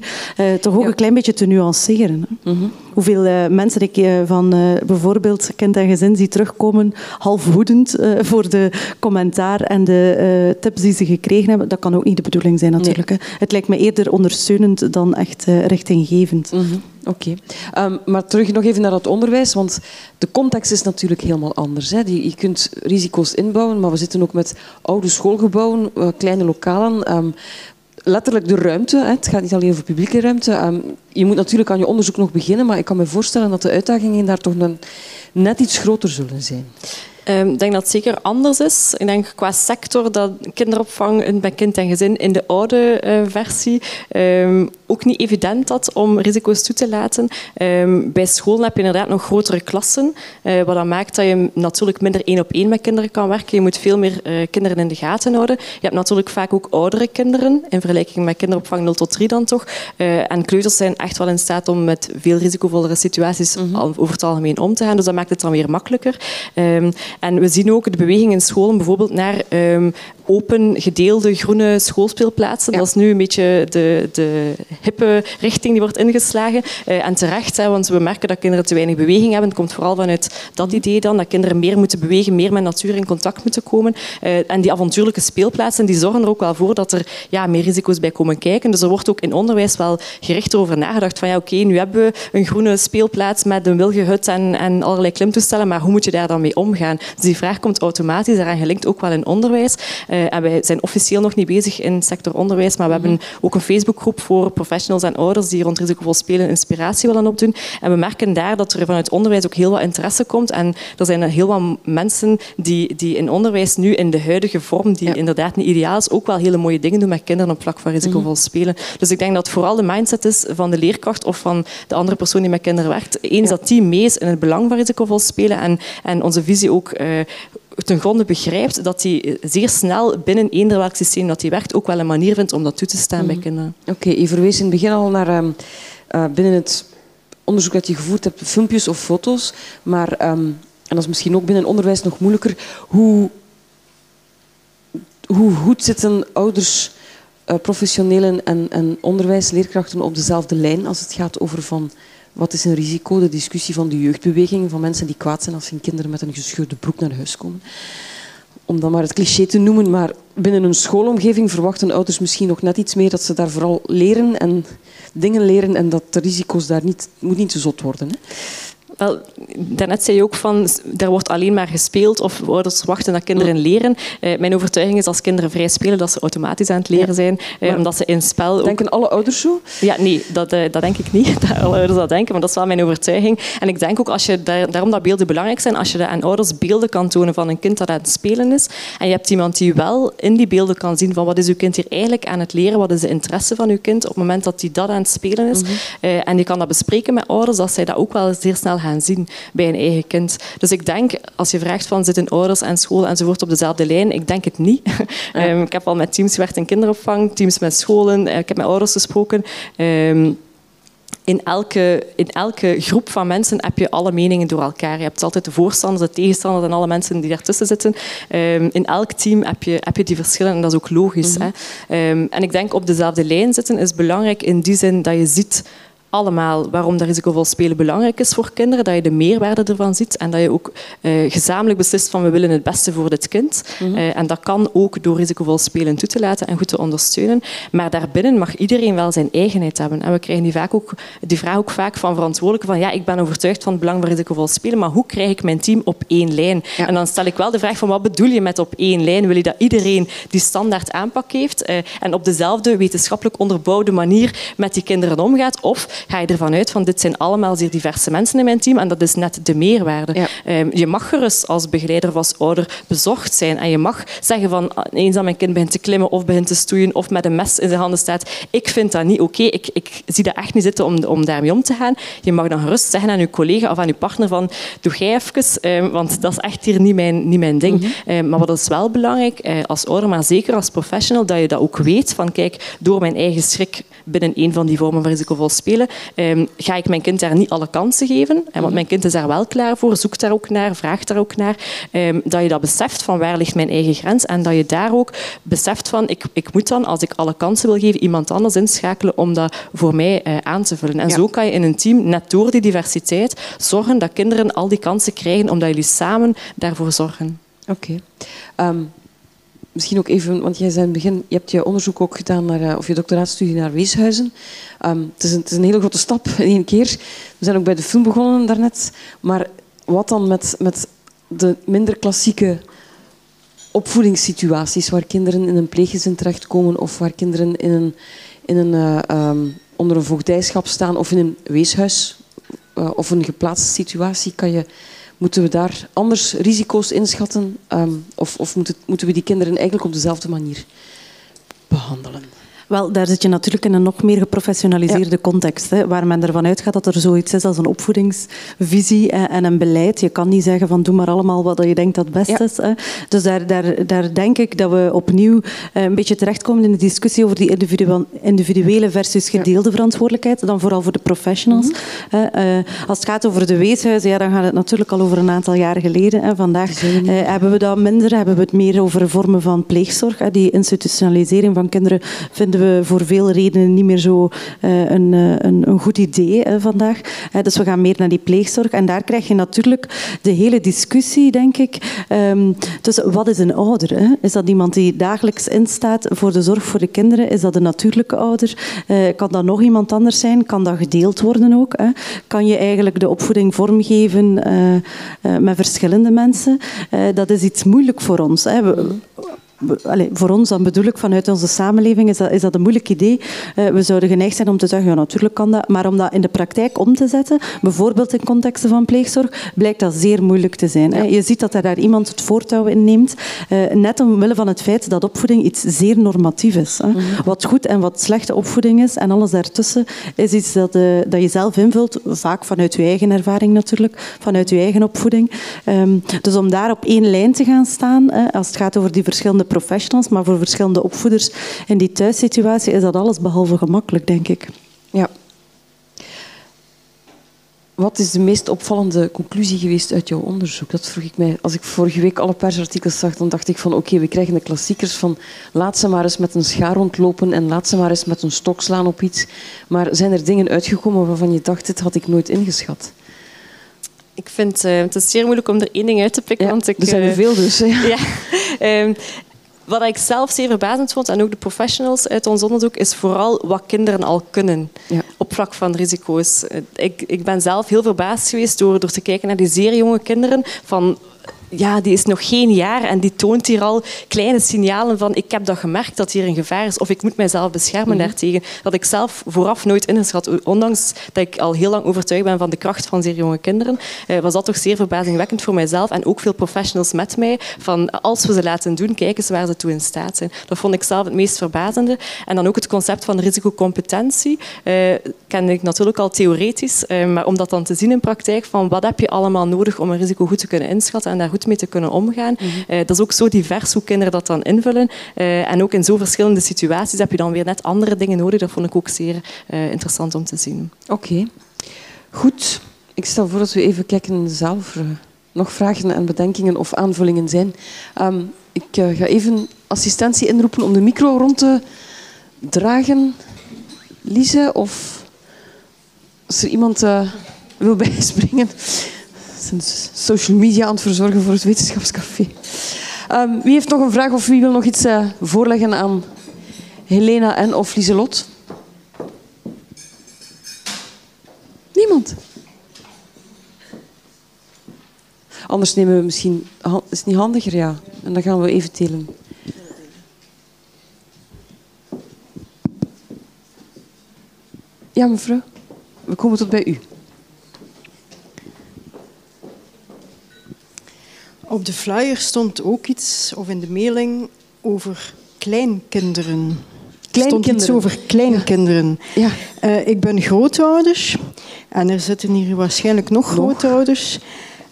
toch ook ja. een klein beetje te nuanceren. Hè. Mm -hmm. Hoeveel uh, mensen ik van bijvoorbeeld kind en gezin zie terugkomen, half woedend voor de commentaar en de tips die ze gekregen hebben, dat kan ook niet de bedoeling zijn natuurlijk. Nee. Het lijkt me eerder ondersteunend dan echt richtinggevend. Mm -hmm. Oké, okay. um, maar terug nog even naar het onderwijs, want de context is natuurlijk helemaal anders. Hè. Je, je kunt risico's inbouwen, maar we zitten ook met oude schoolgebouwen, kleine lokalen. Um, letterlijk de ruimte, het gaat niet alleen over publieke ruimte. Um, je moet natuurlijk aan je onderzoek nog beginnen, maar ik kan me voorstellen dat de uitdagingen daar toch een, net iets groter zullen zijn. Um, ik denk dat het zeker anders is. Ik denk qua sector dat kinderopvang bij kind en gezin in de oude uh, versie um, ook niet evident had om risico's toe te laten. Um, bij scholen heb je inderdaad nog grotere klassen, uh, wat dan maakt dat je natuurlijk minder één op één met kinderen kan werken. Je moet veel meer uh, kinderen in de gaten houden. Je hebt natuurlijk vaak ook oudere kinderen, in vergelijking met kinderopvang 0 tot 3 dan toch. en kleuters zijn echt wel in staat om met veel risicovollere situaties mm -hmm. over het algemeen om te gaan. Dus dat maakt het dan weer makkelijker. En we zien ook de beweging in scholen bijvoorbeeld naar um, open, gedeelde groene schoolspeelplaatsen. Ja. Dat is nu een beetje de, de hippe richting die wordt ingeslagen. Uh, en terecht, hè, want we merken dat kinderen te weinig beweging hebben. Het komt vooral vanuit dat idee dan, dat kinderen meer moeten bewegen, meer met natuur in contact moeten komen. Uh, en die avontuurlijke speelplaatsen die zorgen er ook wel voor dat er ja, meer risico's bij komen kijken. Dus er wordt ook in onderwijs wel gericht over nagedacht van ja, oké, okay, nu hebben we een groene speelplaats met een wilgehut en, en allerlei klimtoestellen, maar hoe moet je daar dan mee omgaan? Dus die vraag komt automatisch daaraan gelinkt, ook wel in onderwijs. Uh, en wij zijn officieel nog niet bezig in sector onderwijs, maar we hebben ook een Facebookgroep voor professionals en ouders die rond risicovol spelen inspiratie willen opdoen. En we merken daar dat er vanuit onderwijs ook heel wat interesse komt. En er zijn heel wat mensen die, die in onderwijs nu in de huidige vorm, die ja. inderdaad niet ideaal is, ook wel hele mooie dingen doen met kinderen op vlak van risicovol spelen. Dus ik denk dat vooral de mindset is van de leerkracht of van de andere persoon die met kinderen werkt, eens ja. dat die mee is in het belang van risicovol spelen en, en onze visie ook uh, ten gronde begrijpt dat hij zeer snel binnen eender welk systeem dat hij werkt ook wel een manier vindt om dat toe te staan mm -hmm. bij kinderen. Oké, okay, je verwees in het begin al naar um, uh, binnen het onderzoek dat je gevoerd hebt, filmpjes of foto's, maar um, en dat is misschien ook binnen onderwijs nog moeilijker, hoe, hoe goed zitten ouders, uh, professionelen en, en onderwijsleerkrachten op dezelfde lijn als het gaat over van wat is een risico? De discussie van de jeugdbeweging, van mensen die kwaad zijn als hun kinderen met een gescheurde broek naar huis komen. om dan maar het cliché te noemen, maar binnen een schoolomgeving verwachten ouders misschien nog net iets meer dat ze daar vooral leren en dingen leren en dat de risico's daar niet, moet niet te zot worden. Hè? Wel, daarnet zei je ook van, er wordt alleen maar gespeeld of ouders wachten dat kinderen leren. Uh, mijn overtuiging is als kinderen vrij spelen, dat ze automatisch aan het leren zijn. Uh, omdat ze in spel... Ook... Denken alle ouders zo? Ja, nee, dat, uh, dat denk ik niet, dat alle ouders dat denken, maar dat is wel mijn overtuiging. En ik denk ook, als je daar, daarom dat beelden belangrijk zijn, als je aan ouders beelden kan tonen van een kind dat aan het spelen is, en je hebt iemand die wel in die beelden kan zien van wat is uw kind hier eigenlijk aan het leren, wat is de interesse van uw kind op het moment dat hij dat aan het spelen is. Mm -hmm. en je kan dat bespreken met ouders, dat zij dat ook wel zeer snel gaan zien bij een eigen kind. Dus ik denk, als je vraagt van zitten ouders en school enzovoort op dezelfde lijn, ik denk het niet. Ja. um, ik heb al met teams gewerkt in kinderopvang, teams met scholen, ik heb met ouders gesproken. Um, in elke, in elke groep van mensen heb je alle meningen door elkaar. Je hebt altijd de voorstanders, de tegenstanders en alle mensen die daartussen zitten. Um, in elk team heb je, heb je die verschillen en dat is ook logisch. Mm -hmm. hè? Um, en ik denk op dezelfde lijn zitten is belangrijk in die zin dat je ziet allemaal waarom dat risicovol spelen belangrijk is voor kinderen, dat je de meerwaarde ervan ziet en dat je ook uh, gezamenlijk beslist van we willen het beste voor dit kind. Mm -hmm. uh, en dat kan ook door risicovol spelen toe te laten en goed te ondersteunen. Maar daarbinnen mag iedereen wel zijn eigenheid hebben. En we krijgen die, vaak ook, die vraag ook vaak van verantwoordelijken van ja, ik ben overtuigd van het belang van risicovol spelen, maar hoe krijg ik mijn team op één lijn? Ja. En dan stel ik wel de vraag van wat bedoel je met op één lijn? Wil je dat iedereen die standaard aanpak heeft uh, en op dezelfde wetenschappelijk onderbouwde manier met die kinderen omgaat? Of ga je ervan uit van dit zijn allemaal zeer diverse mensen in mijn team en dat is net de meerwaarde. Ja. Um, je mag gerust als begeleider of als ouder bezorgd zijn en je mag zeggen van eens dat mijn kind begint te klimmen of begint te stoeien of met een mes in zijn handen staat, ik vind dat niet oké, okay. ik, ik zie dat echt niet zitten om, om daarmee om te gaan. Je mag dan gerust zeggen aan je collega of aan je partner van doe jij even, um, want dat is echt hier niet mijn, niet mijn ding. Mm -hmm. um, maar wat is wel belangrijk uh, als ouder, maar zeker als professional, dat je dat ook weet van kijk, door mijn eigen schrik binnen een van die vormen van risicovol spelen, um, ga ik mijn kind daar niet alle kansen geven. Want mijn kind is daar wel klaar voor, zoekt daar ook naar, vraagt daar ook naar. Um, dat je dat beseft van waar ligt mijn eigen grens en dat je daar ook beseft van ik, ik moet dan, als ik alle kansen wil geven, iemand anders inschakelen om dat voor mij uh, aan te vullen. En ja. zo kan je in een team, net door die diversiteit, zorgen dat kinderen al die kansen krijgen omdat jullie samen daarvoor zorgen. Oké. Okay. Um, misschien ook even, want jij zei in het begin, je hebt je onderzoek ook gedaan naar, of je doctoraatstudie naar Weeshuizen. Um, het, is een, het is een hele grote stap in één keer. We zijn ook bij de film begonnen daarnet. Maar wat dan met, met de minder klassieke opvoedingssituaties waar kinderen in een pleeggezin terechtkomen of waar kinderen in een, in een, uh, um, onder een voogdijschap staan of in een weeshuis uh, of een geplaatste situatie, kan je Moeten we daar anders risico's inschatten? Um, of of moeten we die kinderen eigenlijk op dezelfde manier behandelen? Wel, daar zit je natuurlijk in een nog meer geprofessionaliseerde ja. context, hè, waar men ervan uitgaat dat er zoiets is als een opvoedingsvisie en, en, een beleid. Je kan niet zeggen van doe maar allemaal wat je denkt dat het best ja. is. Hè. Dus daar, daar, daar denk ik dat we opnieuw een beetje terechtkomen in de discussie over die individuele versus gedeelde ja. verantwoordelijkheid, dan vooral voor de professionals. Mm -hmm. uh, als het gaat over de weeshuizen, ja, dan gaat het natuurlijk al over een aantal jaren geleden. Hè. Vandaag uh, hebben we dat minder, hebben we het meer over vormen van pleegzorg. Hè. Die institutionalisering van kinderen vinden voor veel redenen niet meer zo uh, een, een, een, goed idee vandaag. Uh, dus we gaan meer naar die pleegzorg. En daar krijg je natuurlijk de hele discussie, denk ik. Dus wat is een ouder? Is dat iemand die dagelijks instaat voor de zorg voor de kinderen? Is dat een natuurlijke ouder? kan dat nog iemand anders zijn? Kan dat gedeeld worden ook? Kan je eigenlijk de opvoeding vormgeven met verschillende mensen? dat is iets moeilijk voor ons. Voor ons, dan bedoel ik vanuit onze samenleving, is dat, is dat een moeilijk idee. Uh, we zouden geneigd zijn om te zeggen, ja natuurlijk kan dat, maar om dat in de praktijk om te zetten, bijvoorbeeld in contexten van pleegzorg, blijkt dat zeer moeilijk te zijn. Ja. Je ziet dat er daar iemand het voortouw in neemt, uh, net omwille van het feit dat opvoeding iets zeer normatief is. Hè. Mm -hmm. Wat goed en wat slechte opvoeding is en alles daartussen, is iets dat, uh, dat je zelf invult, vaak vanuit je eigen ervaring natuurlijk, vanuit je eigen opvoeding. Um, dus om daar op één lijn te gaan staan, als het gaat over die verschillende professionals, maar voor verschillende opvoeders in die thuissituatie is dat alles behalve gemakkelijk, denk ik. Ja. Wat is de meest opvallende conclusie geweest uit jouw onderzoek? Dat vroeg ik mij. Als ik vorige week alle persartikels zag, dan dacht ik van oké, okay, we krijgen de klassiekers van laat ze maar eens met een schaar rondlopen en laat ze maar eens met een stok slaan op iets. Maar zijn er dingen uitgekomen waarvan je dacht, dit had ik nooit ingeschat? Ik vind uh, het is zeer moeilijk om er één ding uit te pikken. Ja, want ik, er zijn er uh, veel dus. Ja. ja. Um, wat ik zelf zeer verbazend vond, en ook de professionals uit ons onderzoek, is vooral wat kinderen al kunnen ja. op vlak van risico's. Ik, ik ben zelf heel verbaasd geweest door, door te kijken naar die zeer jonge kinderen van ja, die is nog geen jaar en die toont hier al kleine signalen van ik heb dat gemerkt dat hier een gevaar is of ik moet mijzelf beschermen Mhm. daartegen. Dat ik zelf vooraf nooit ingeschat, ondanks dat ik al heel lang overtuigd ben van de kracht van zeer jonge kinderen, eh, was dat toch zeer verbazingwekkend voor mijzelf en ook veel professionals met mij. Van als we ze laten doen, kijk eens waar ze toe in staat zijn. Dat vond ik zelf het meest verbazende. En dan ook het concept van risicocompetentie eh, kende ik natuurlijk al theoretisch, eh, maar om dat dan te zien in praktijk, van wat heb je allemaal nodig om een risico goed te kunnen inschatten en daar goed mee te kunnen omgaan. Mhm. Uh, dat is ook zo divers hoe kinderen dat dan invullen. Uh, en ook in zo verschillende situaties heb je dan weer net andere dingen nodig. Dat vond ik ook zeer uh, interessant om te zien. Oké. Okay. Goed. Ik stel voor dat we even kijken er nog vragen en bedenkingen of aanvullingen zijn. Um, ik ga even assistentie inroepen om de micro rond te dragen. Lise, of als er iemand wil bijspringen zijn social media aan het verzorgen voor het wetenschapscafé. Um, wie heeft nog een vraag of wie wil nog iets uh, voorleggen aan Helena en of Lieselot? Niemand? Anders nemen we misschien... Is het niet handiger? Ja. En dan gaan we even telen. Ja, mevrouw. We komen tot bij u. Op de flyer stond ook iets, of in de mailing, over kleinkinderen. Er stond iets over kleinkinderen. Ja. Uh, ik ben grootouder en er zitten hier waarschijnlijk nog, nog? grootouders.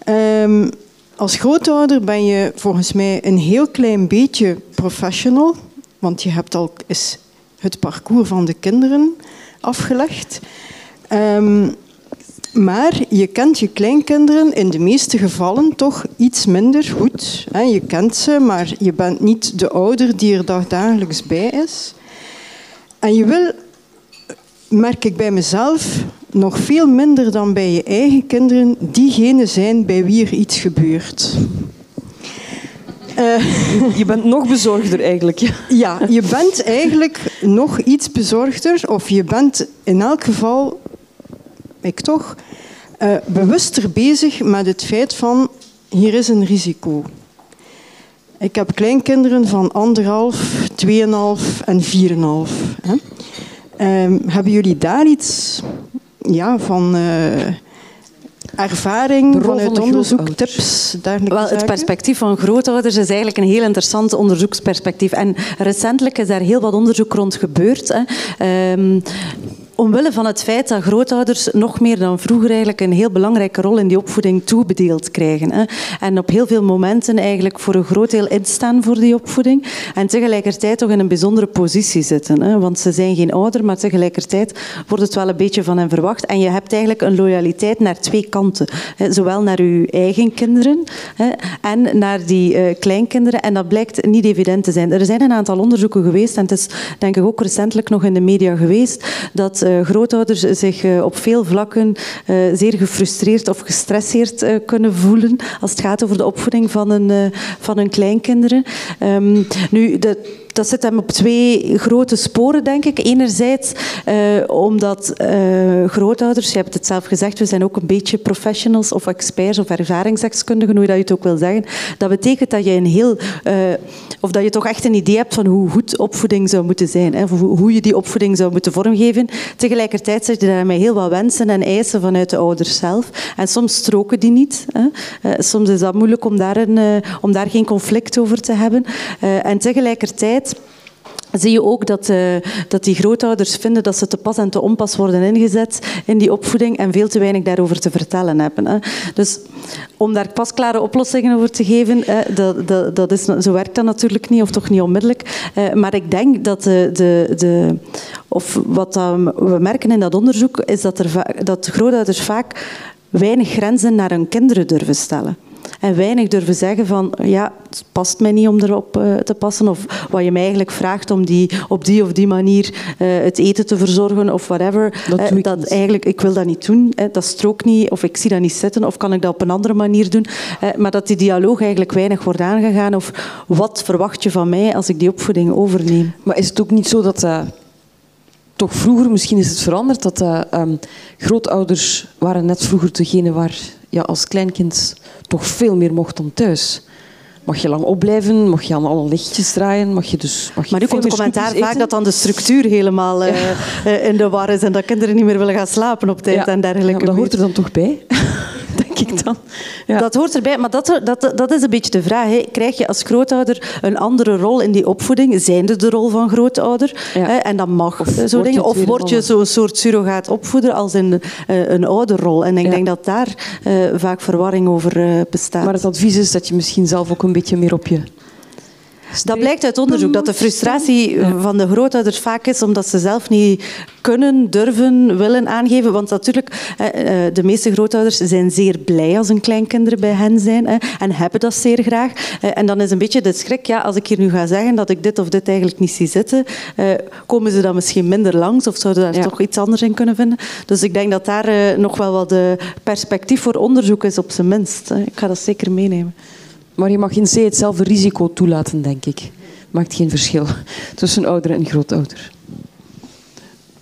Um, als grootouder ben je volgens mij een heel klein beetje professional, want je hebt al eens het parcours van de kinderen afgelegd. Um, maar je kent je kleinkinderen in de meeste gevallen toch iets minder goed. Je kent ze, maar je bent niet de ouder die er dagdagelijks bij is. En je wil, merk ik bij mezelf, nog veel minder dan bij je eigen kinderen, diegene zijn bij wie er iets gebeurt. Uh, je bent nog bezorgder eigenlijk. Ja. ja, je bent eigenlijk nog iets bezorgder, of je bent in elk geval ik toch, uh, bewuster bezig met het feit van hier is een risico. Ik heb kleinkinderen van anderhalf, tweeënhalf en vierenhalf. Hè. Um, hebben jullie daar iets ja, van uh, ervaring, vanuit onderzoek, tips, dergelijke Wel, het perspectief van grootouders is eigenlijk een heel interessant onderzoeksperspectief. En recentelijk is daar heel wat onderzoek rond gebeurd. Hè. Um, omwille van het feit dat grootouders nog meer dan vroeger eigenlijk een heel belangrijke rol in die opvoeding toebedeeld krijgen. Hè. En op heel veel momenten eigenlijk voor een groot deel instaan voor die opvoeding. En tegelijkertijd toch in een bijzondere positie zitten. Hè. Want ze zijn geen ouder, maar tegelijkertijd wordt het wel een beetje van hen verwacht. En je hebt eigenlijk een loyaliteit naar twee kanten. Hè. Zowel naar je eigen kinderen hè, en naar die uh, kleinkinderen. En dat blijkt niet evident te zijn. Er zijn een aantal onderzoeken geweest, en het is denk ik ook recentelijk nog in de media geweest, dat grootouders zich uh, op veel vlakken uh, zeer gefrustreerd of gestresseerd kunnen voelen als het gaat over de opvoeding van hun, van hun kleinkinderen. Um, nu, de, dat zit hem op twee grote sporen, denk ik. Enerzijds uh, omdat uh, grootouders, je hebt het zelf gezegd, we zijn ook een beetje professionals of experts of ervaringsdeskundigen, hoe je dat ook wil zeggen. Dat betekent dat je een heel, uh, of dat je toch echt een idee hebt van hoe goed opvoeding zou moeten zijn, hè, hoe je die opvoeding zou moeten vormgeven. Tegelijkertijd zit je daar met heel wat wensen en eisen vanuit de ouders zelf. En soms stroken die niet. Hè. soms is dat moeilijk om daar, een, om daar geen conflict over te hebben. en tegelijkertijd zie je ook dat, uh, dat die grootouders vinden dat ze te pas en te onpas worden ingezet in die opvoeding en veel te weinig daarover te vertellen hebben. Hè. Dus om daar pasklare oplossingen over te geven, dat, dat, is, zo werkt dat natuurlijk niet, of toch niet onmiddellijk. Uh, maar ik denk dat de, de, de of wat we merken in dat onderzoek, is dat, er dat grootouders vaak weinig grenzen naar hun kinderen durven stellen. En weinig durven zeggen van, ja, het past mij niet om erop uh, te passen. Of wat je mij eigenlijk vraagt om die, op die of die manier uh, het eten te verzorgen of whatever. Dat, uh, dat eigenlijk, ik wil dat niet doen. dat strookt niet. Of ik zie dat niet zitten. Of kan ik dat op een andere manier doen. maar dat die dialoog eigenlijk weinig wordt aangegaan. Of wat verwacht je van mij als ik die opvoeding overneem. Maar is het ook niet zo dat toch vroeger, misschien is het veranderd, dat uh, um, grootouders waren net vroeger degene waar je als kleinkind toch veel meer mocht dan thuis. Mag je lang opblijven, mag je aan alle lichtjes draaien, mag je dus... Mag je maar nu komt het commentaar vaak dat dan de structuur helemaal uh, uh, in de war is en dat kinderen niet meer willen gaan slapen op tijd ja. en dergelijke. Ja, dat hoort er dan toch bij? ik dan. Ja. Dat hoort erbij, maar dat, dat, dat is een beetje de vraag. Hè. Krijg je als grootouder een andere rol in die opvoeding? Zijnde de rol van grootouder? Ja. Hè? En dat mag. Of, zo dingen. of word je zo'n soort surrogaat opvoeder als in uh, een ouderrol? En ik ja. denk dat daar uh, vaak verwarring over uh, bestaat. Maar het advies is dat je misschien zelf ook een beetje meer op je dat blijkt uit onderzoek, dat de frustratie van de grootouders vaak is omdat ze zelf niet kunnen, durven, willen aangeven. Want natuurlijk, eh, de meeste grootouders zijn zeer blij als hun kleinkinderen bij hen zijn en hebben dat zeer graag. Eh, en dan is een beetje de schrik, ja, als ik hier nu ga zeggen dat ik dit of dit eigenlijk niet zie zitten, eh, komen ze dan misschien minder langs of zouden daar ja. toch iets anders in kunnen vinden. Dus ik denk dat daar nog wel wat perspectief voor onderzoek is, op zijn minst. Ik ga dat zeker meenemen. Maar je mag in C hetzelfde risico toelaten, denk ik. Maakt geen verschil tussen ouder en grootouder.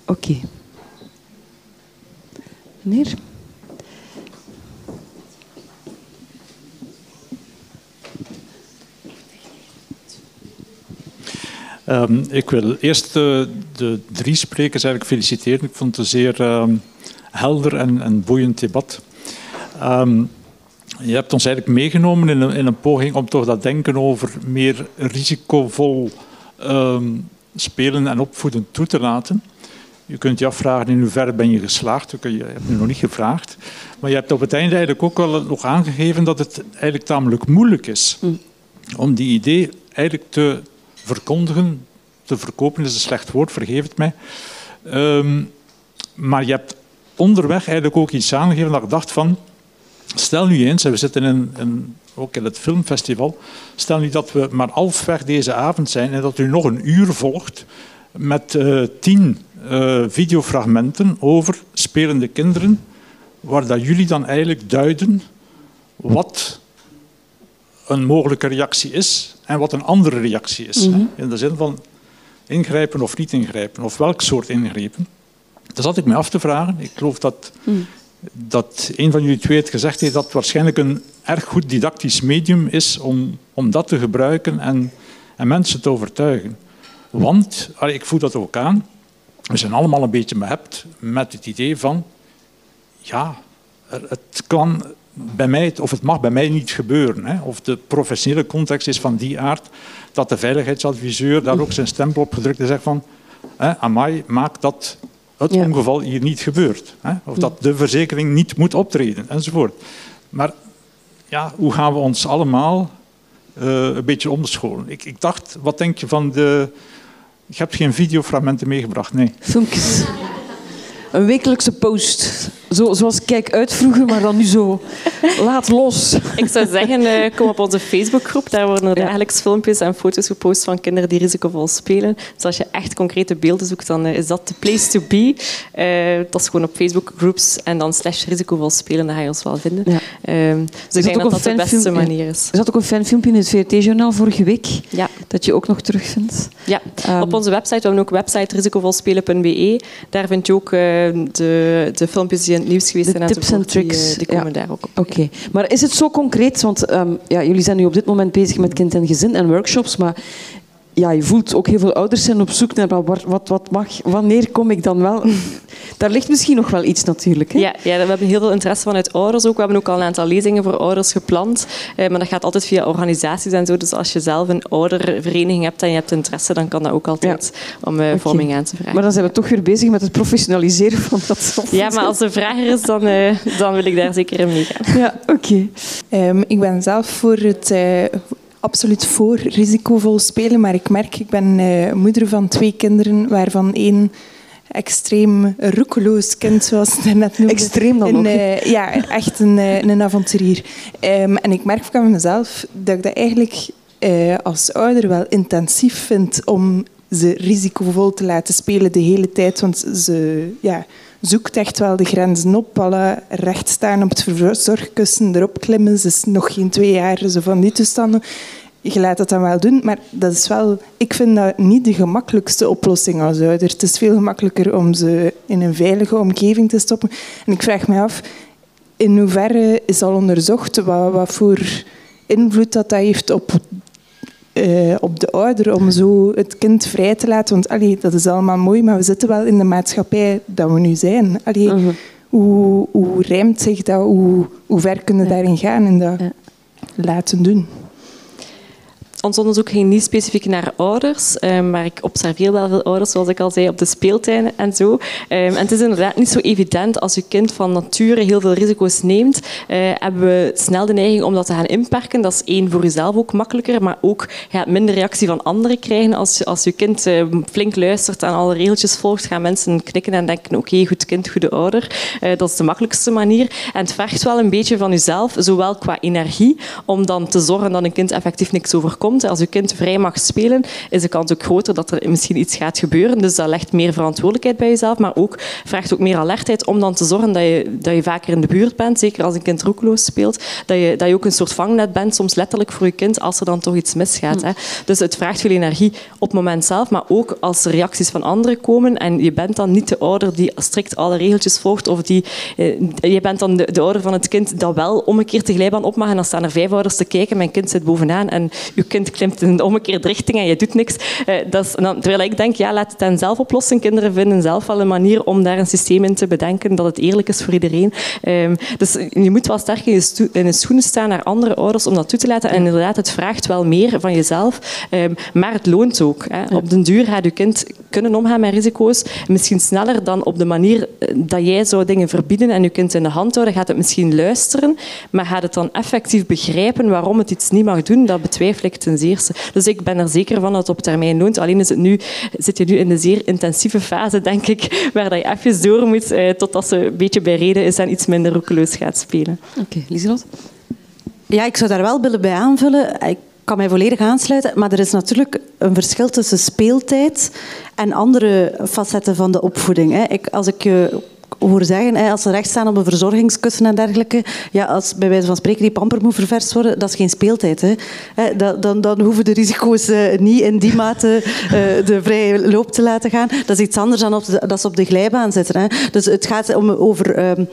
Oké. Okay. Meneer? Um, ik wil eerst de, drie sprekers eigenlijk feliciteren. Ik vond het een zeer um, helder en, en boeiend debat. Um, je hebt ons eigenlijk meegenomen in een, in een, poging om toch dat denken over meer risicovol um, spelen en opvoeden toe te laten. Je kunt je afvragen in hoeverre ben je geslaagd. Je hebt nu nog niet gevraagd. Maar je hebt op het einde eigenlijk ook wel nog aangegeven dat het eigenlijk tamelijk moeilijk is mm. om die idee eigenlijk te verkondigen. Te verkopen is een slecht woord, vergeef het mij. Um, maar je hebt onderweg eigenlijk ook iets aangegeven dat ik dacht van Stel nu eens, en we zitten in, in, ook in het filmfestival, stel nu dat we maar halfweg deze avond zijn en dat u nog een uur volgt met uh, tien uh, videofragmenten over spelende kinderen, waar dat jullie dan eigenlijk duiden wat een mogelijke reactie is en wat een andere reactie is. Mm -hmm. In de zin van ingrijpen of niet ingrijpen, of welk soort ingrepen. Dat zat ik me af te vragen. Ik geloof dat mm dat een van jullie twee het gezegd heeft dat het waarschijnlijk een erg goed didactisch medium is om, om dat te gebruiken en, en mensen te overtuigen. Want, ik voel dat ook aan, we zijn allemaal een beetje behept met het idee van, ja, het kan bij mij, of het mag bij mij niet gebeuren. Hè. Of de professionele context is van die aard dat de veiligheidsadviseur daar ook zijn stempel op gedrukt en zegt van, hè, amai, maak dat het ongeval hier niet gebeurt. Hè? Of dat de verzekering niet moet optreden, enzovoort. Maar ja, hoe gaan we ons allemaal uh, een beetje omscholen? Ik, ik dacht, wat denk je van de... Je hebt geen videofragmenten meegebracht, nee. Filmpjes. Een wekelijkse post. Zo, zoals Kijk uit vroeger, maar dan nu zo. Laat los. Ik zou zeggen, uh, kom op onze Facebookgroep. Daar worden er dagelijks filmpjes en foto's gepost van kinderen die risicovol spelen. Dus als je echt concrete beelden zoekt, dan uh, is dat de place to be. Uh, dat is gewoon op Facebook groups en dan slash risicovol spelen, dan ga je ons wel vinden. Ja. Ehm, dus ik denk dat dat de beste manier is. Er zat ook een fanfilmpje in het VRT-journaal vorige week, ja. dat je ook nog terugvindt. Ja, um, op onze website. We hebben ook website risicovolspelen.be. Daar vind je ook de, de filmpjes die in het nieuws geweest de zijn. tips en tricks. Die, die komen daar ook op. Oké. Maar is het zo concreet? Want um, ja, jullie zijn nu op dit moment bezig met kind en gezin en workshops. Maar ja, je voelt ook heel veel ouders zijn op zoek naar wat, wat, wat mag, wanneer kom ik dan wel? Daar ligt misschien nog wel iets natuurlijk. Hè? Ja, ja, we hebben heel veel interesse vanuit ouders ook. We hebben ook al een aantal lezingen voor ouders gepland. Eh, maar dat gaat altijd via organisaties en zo. Dus als je zelf een oudervereniging hebt en je hebt interesse, dan kan dat ook altijd om uh, vorming aan te vragen. Maar dan zijn we toch weer bezig met het professionaliseren van dat Ja, maar als de vrager is, dan, uh, dan wil ik daar zeker in meegaan. Ja, oké. Okay. Um, ik ben zelf voor het absoluut voor risicovol spelen, maar ik merk, ik ben uh, moeder van twee kinderen, waarvan één extreem roekeloos kind, zoals het net noemde. Extreem dan ook, uh, Ja, echt een, uh, een avonturier. Um, en ik merk van mezelf dat ik dat eigenlijk uh, als ouder wel intensief vind om ze risicovol te laten spelen de hele tijd. Want ze ja, zoekt echt wel de grenzen op. Alle recht staan op het verzorgkussen, erop klimmen. Ze is nog geen twee jaar, zo van die toestanden. Je laat dat dan wel doen, maar dat is wel, ik vind dat niet de gemakkelijkste oplossing als ouder. Het is veel gemakkelijker om ze in een veilige omgeving te stoppen. En ik vraag me af, in hoeverre is al onderzocht wat, wat voor invloed dat, dat heeft op uh, op de ouder om zo het kind vrij te laten. Want allee, dat is allemaal mooi, maar we zitten wel in de maatschappij dat we nu zijn. Allee, uh -huh. hoe, hoe rijmt zich dat? Hoe, hoe ver kunnen we daarin gaan en dat laten doen? Ons onderzoek ging niet specifiek naar ouders, um, maar ik observeer wel veel ouders, zoals ik al zei, op de speeltuinen en zo. Um, en het is inderdaad niet zo evident als je kind van nature heel veel risico's neemt, uh, hebben we snel de neiging om dat te gaan inperken. Dat is één voor jezelf ook makkelijker, maar ook je gaat minder reactie van anderen krijgen. Als, als je kind uh, flink luistert en alle regeltjes volgt, gaan mensen knikken en denken, oké, goed kind, goede ouder. Uh, dat is de makkelijkste manier. En het vergt wel een beetje van jezelf, zowel qua energie, om dan te zorgen dat een kind effectief niks overkomt, als je kind vrij mag spelen, is de kans ook groter dat er misschien iets gaat gebeuren. Dus dat legt meer verantwoordelijkheid bij jezelf, maar ook vraagt ook meer alertheid om dan te zorgen dat je, dat je vaker in de buurt bent. Zeker als een kind roekeloos speelt, dat je, dat je ook een soort vangnet bent, soms letterlijk voor je kind, als er dan toch iets misgaat. Hè. Dus het vraagt veel energie op het moment zelf, maar ook als er reacties van anderen komen en je bent dan niet de ouder die strikt alle regeltjes volgt, of die, eh, je bent dan de, de ouder van het kind dat wel omgekeerd de glijbaan op mag en dan staan er vijf ouders te kijken, mijn kind zit bovenaan en je kind klimt in de omgekeerde richting en je doet niks. Uh, dat is, dan, terwijl ik denk, ja, laat het dan zelf oplossen. Kinderen vinden zelf wel een manier om daar een systeem in te bedenken dat het eerlijk is voor iedereen. Um, dus je moet wel sterk in je, in je, schoenen staan naar andere ouders om dat toe te laten. En inderdaad, het vraagt wel meer van jezelf, um, maar het loont ook. Hè. Op den duur gaat je kind kunnen omgaan met risico's. Misschien sneller dan op de manier eh, dat jij zou dingen verbieden en je kind in de hand houden. Gaat het misschien luisteren, maar gaat het dan effectief begrijpen waarom het iets niet mag doen? Dat betwijfel ik ten zeerste. Dus ik ben er zeker van dat het op termijn loont. Alleen is het nu, zit je nu in een zeer intensieve fase, denk ik, waar dat je even door moet eh, totdat ze een beetje bij reden is en iets minder roekeloos gaat spelen. Oké, okay, Lieselot? Ja, ik zou daar wel willen bij aanvullen. Ik kan mij volledig aansluiten, maar er is natuurlijk een verschil tussen speeltijd en andere facetten van de opvoeding. Ik, als ik je hoor zeggen, als ze recht staan op een verzorgingskussen en dergelijke, ja, als bij wijze van spreken die pamper moet ververst worden, dat is geen speeltijd. Hè. Dan, dan hoeven de risico's eh, niet in die mate eh, de vrije loop te laten gaan. Dat is iets anders dan op dat ze op de glijbaan zitten. Hè. Dus het gaat om, over... Ehm,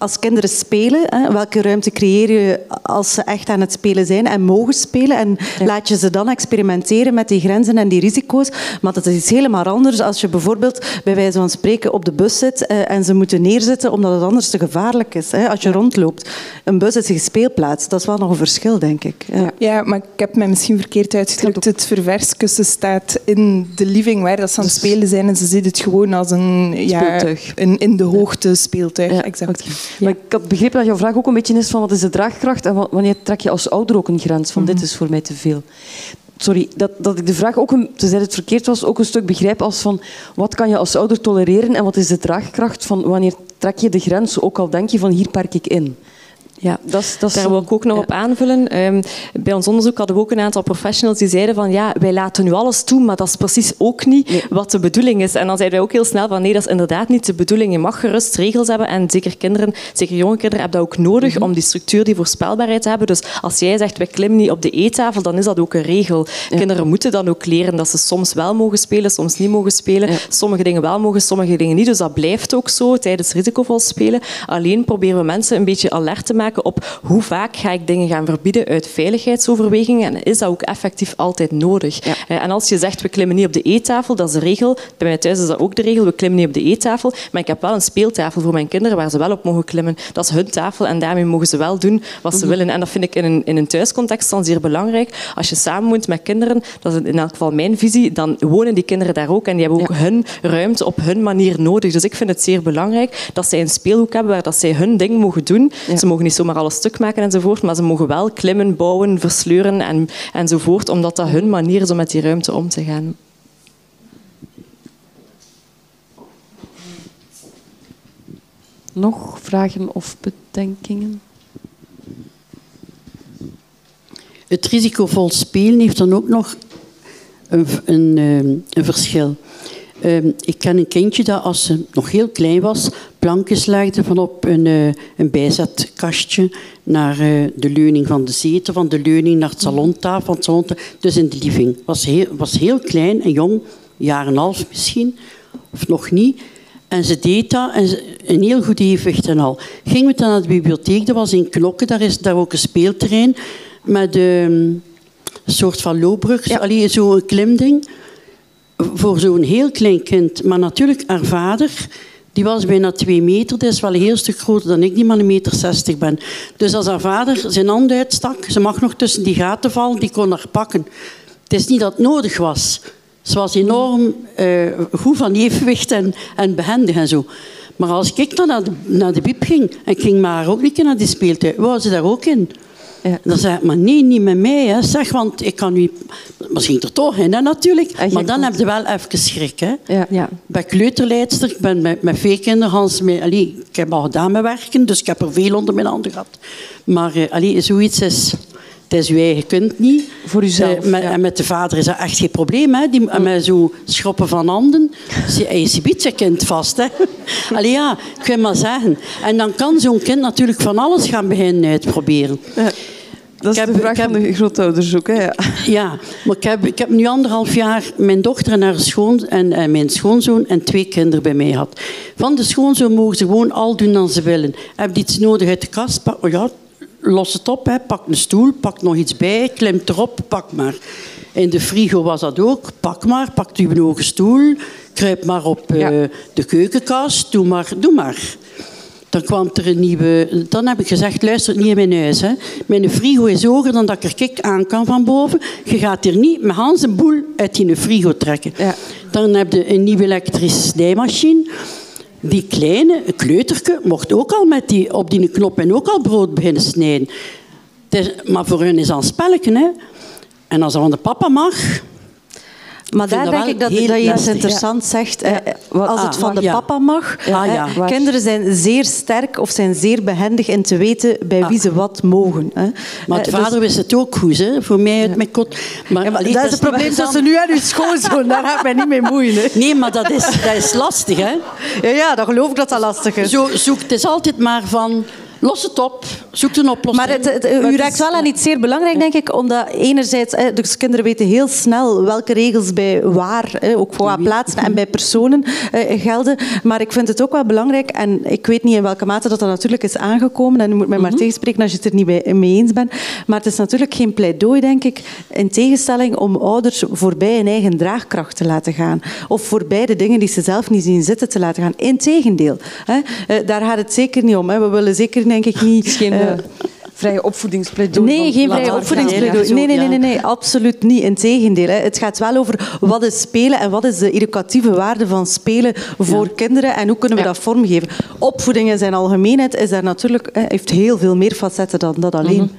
als kinderen spelen, hè, welke ruimte creëer je als ze echt aan het spelen zijn en mogen spelen? En laat je ze dan experimenteren met die grenzen en die risico's? Maar dat is iets helemaal anders als je bijvoorbeeld bij wijze van spreken op de bus zit eh, en ze moeten neerzitten omdat het anders te gevaarlijk is. Hè, als je rondloopt. Een bus is een speelplaats. Dat is wel nog een verschil, denk ik. Ja, ja maar ik heb mij misschien verkeerd uitgedrukt. Het ververskussen staat in de living waar dat ze aan het spelen zijn en ze ziet het gewoon als een, ja, een in de hoogte speeltuig. Ja, exact. Maar ik had begrepen dat jouw vraag ook een beetje is van wat is de draagkracht en wanneer trek je als ouder ook een grens van dit mhm. is voor mij te veel. Sorry, dat, dat ik de vraag ook, een, tenzij het verkeerd was, ook een stuk begrijp als van wat kan je als ouder tolereren en wat is de draagkracht van wanneer trek je de grens, ook al denk je van hier park ik in. Ja, dat dat daar wil ik ook nog op aanvullen. Um, bij ons onderzoek hadden we ook een aantal professionals die zeiden van ja, wij laten nu alles toe, maar dat is precies ook niet wat de bedoeling is. En dan zeiden wij ook heel snel van nee, dat is inderdaad niet de bedoeling. Je mag gerust regels hebben en zeker kinderen, zeker jonge kinderen, hebben dat ook nodig mm om die structuur, die voorspelbaarheid te hebben. Dus als jij zegt wij klimmen niet op de eettafel, dan is dat ook een regel. Kinderen moeten dan ook leren dat ze soms wel mogen spelen, soms niet mogen spelen. Sommige dingen wel mogen, sommige dingen niet. Dus dat blijft ook zo tijdens risicovol spelen. Alleen proberen we mensen een beetje alert te maken op hoe vaak ga ik dingen gaan verbieden uit veiligheidsoverwegingen en is dat ook effectief altijd nodig. Eh, en als je zegt we klimmen niet op de eettafel, dat is de regel. Bij mij thuis is dat ook de regel, we klimmen niet op de eettafel, maar ik heb wel een speeltafel voor mijn kinderen waar ze wel op mogen klimmen. Dat is hun tafel en daarmee mogen ze wel doen wat ze mhm. willen. En dat vind ik in een, in een thuiscontext dan zeer belangrijk. Als je samen woont met kinderen, dat is in elk geval mijn visie, dan wonen die kinderen daar ook en die hebben ook hun ruimte op hun manier nodig. Dus ik vind het zeer belangrijk dat zij een speelhoek hebben waar dat zij hun ding mogen doen. Ze mogen niet zomaar alles stuk maken enzovoort, maar ze mogen wel klimmen, bouwen, versleuren en, enzovoort, omdat dat hun manier is om met die ruimte om te gaan. Nog vragen of bedenkingen? Het risicovol spelen heeft dan ook nog een, een, ehm, een verschil. Ehm, ik ken een kindje dat als ze nog heel klein was, plankjes legde van op een, uh, een bijzetkastje naar uh, de leuning van de zetel, van de leuning naar het salontafel, van het salontafel, dus in de living. Was heel, was heel klein en jong, een jaar en een half misschien, of nog niet. En ze deed dat, en ze, een heel goed evenwicht en al. Gingen we dan naar de bibliotheek, dat was in Knokken, daar is daar ook een speelterrein met ehm, een soort van loopbrug, ja. zo'n klimding. Voor zo'n heel klein kind. Maar natuurlijk, haar vader, die was bijna twee meter. Die is wel een heel stuk groter dan ik, die maar een meter zestig ben. Dus als haar vader zijn hand uitstak, ze mag nog tussen die gaten vallen, die kon haar pakken. Het is niet dat het nodig was. Ze was enorm uh, goed van evenwicht en, en behendig en zo. Maar als ik dan naar de, naar de ging en ik ging maar ook niet naar die speeltuin, wou ze daar ook in. Ja. Dan zei ik, maar nee, niet met mij. Hè. Zeg, want ik kan nu... Misschien er toch in, hè, natuurlijk. Maar dan heb je wel even schrik. Hè. Ja. Ja. Bij kleuterleidster, ik ben met, met veel kinderen... Met, allee, ik heb al gedaan met werken, dus ik heb er veel onder mijn handen gehad. Maar uh, allee, zoiets is... Het is je eigen kind niet. Voor uzelf. Uh, met, En met de vader is dat echt geen probleem. Hè. Die, mm. Met zo schroppen van handen. Je, je biedt je kind vast. Hè. Allee, ja, ik wil maar zeggen. En dan kan zo'n kind natuurlijk van alles gaan beginnen uitproberen. Ja. Dat is ik heb, de vraag heb, van de grootouders ook. Hè? Ja. ja, maar ik heb, ik heb nu anderhalf jaar mijn dochter en, haar schoon, en, en mijn schoonzoon en twee kinderen bij mij gehad. Van de schoonzoon mogen ze gewoon al doen als ze willen. Heb je iets nodig uit de kast? Oh ja, los het op. Hè. Pak een stoel, pak nog iets bij, klimt erop, pak maar. In de frigo was dat ook. Pak maar, pak uw hoge stoel, kruip maar op uh, de keukenkast, doe maar. Doe maar. Dan kwam er een nieuwe... Dan heb ik gezegd, luister niet in mijn huis. Hè. Mijn frigo is hoger dan dat ik er kik aan kan van boven. Je gaat hier niet met Hans een boel uit die frigo trekken. Ja. Dan heb je een nieuwe elektrische snijmachine. Die kleine kleuterke mocht ook al met die, op die knop en ook al brood beginnen snijden. maar voor hun is dat een spelletje. Hè. En als dat van de papa mag, maar daar denk ik dat, dat je iets interessants zegt. Eh, als het ah, van de papa mag. Ah, kinderen zijn zeer sterk of zijn zeer behendig in te weten bij wie ze wat mogen. Hè. Maar de vader dus... wist het ook goed, hè? voor mij uit mijn kot. Maar, dat, is het probleem tussen nu en uw schoonzoon. Daar ga ik mij niet mee moeien. Hè. Nee, maar dat is, dat is lastig. Hè? Ja, ja, dat geloof ik dat dat lastig is. Zo, zoek, het is altijd maar van Los het op, zoek een oplossing. Maar het, u raakt wel aan iets zeer belangrijk, denk ik, omdat enerzijds, dus kinderen weten heel snel welke regels bij waar, ook qua plaatsen en bij personen eh, gelden. Maar ik vind het ook wel belangrijk, en ik weet niet in welke mate dat, dat natuurlijk is aangekomen, en u moet mij maar mhm. tegenspreken als je het er niet mee eens bent, maar het is natuurlijk geen pleidooi, denk ik, in tegenstelling om ouders voorbij hun eigen draagkracht te laten gaan. Of voorbij de dingen die ze zelf niet zien zitten te laten gaan. Integendeel, hè. Eh, daar gaat het zeker niet om. Hè. We willen zeker denk ik niet. Geen uh, vrije opvoedingspleidooi. Nee, geen vrije opvoedingspleidooi. Nee, nee, nee, nee, nee, absoluut niet. Integendeel. Hè. Het gaat wel over wat is spelen en wat is de educatieve waarde van spelen voor kinderen en hoe kunnen we dat vormgeven. Opvoeding in zijn algemeenheid is daar natuurlijk, heeft heel veel meer facetten dan dat alleen.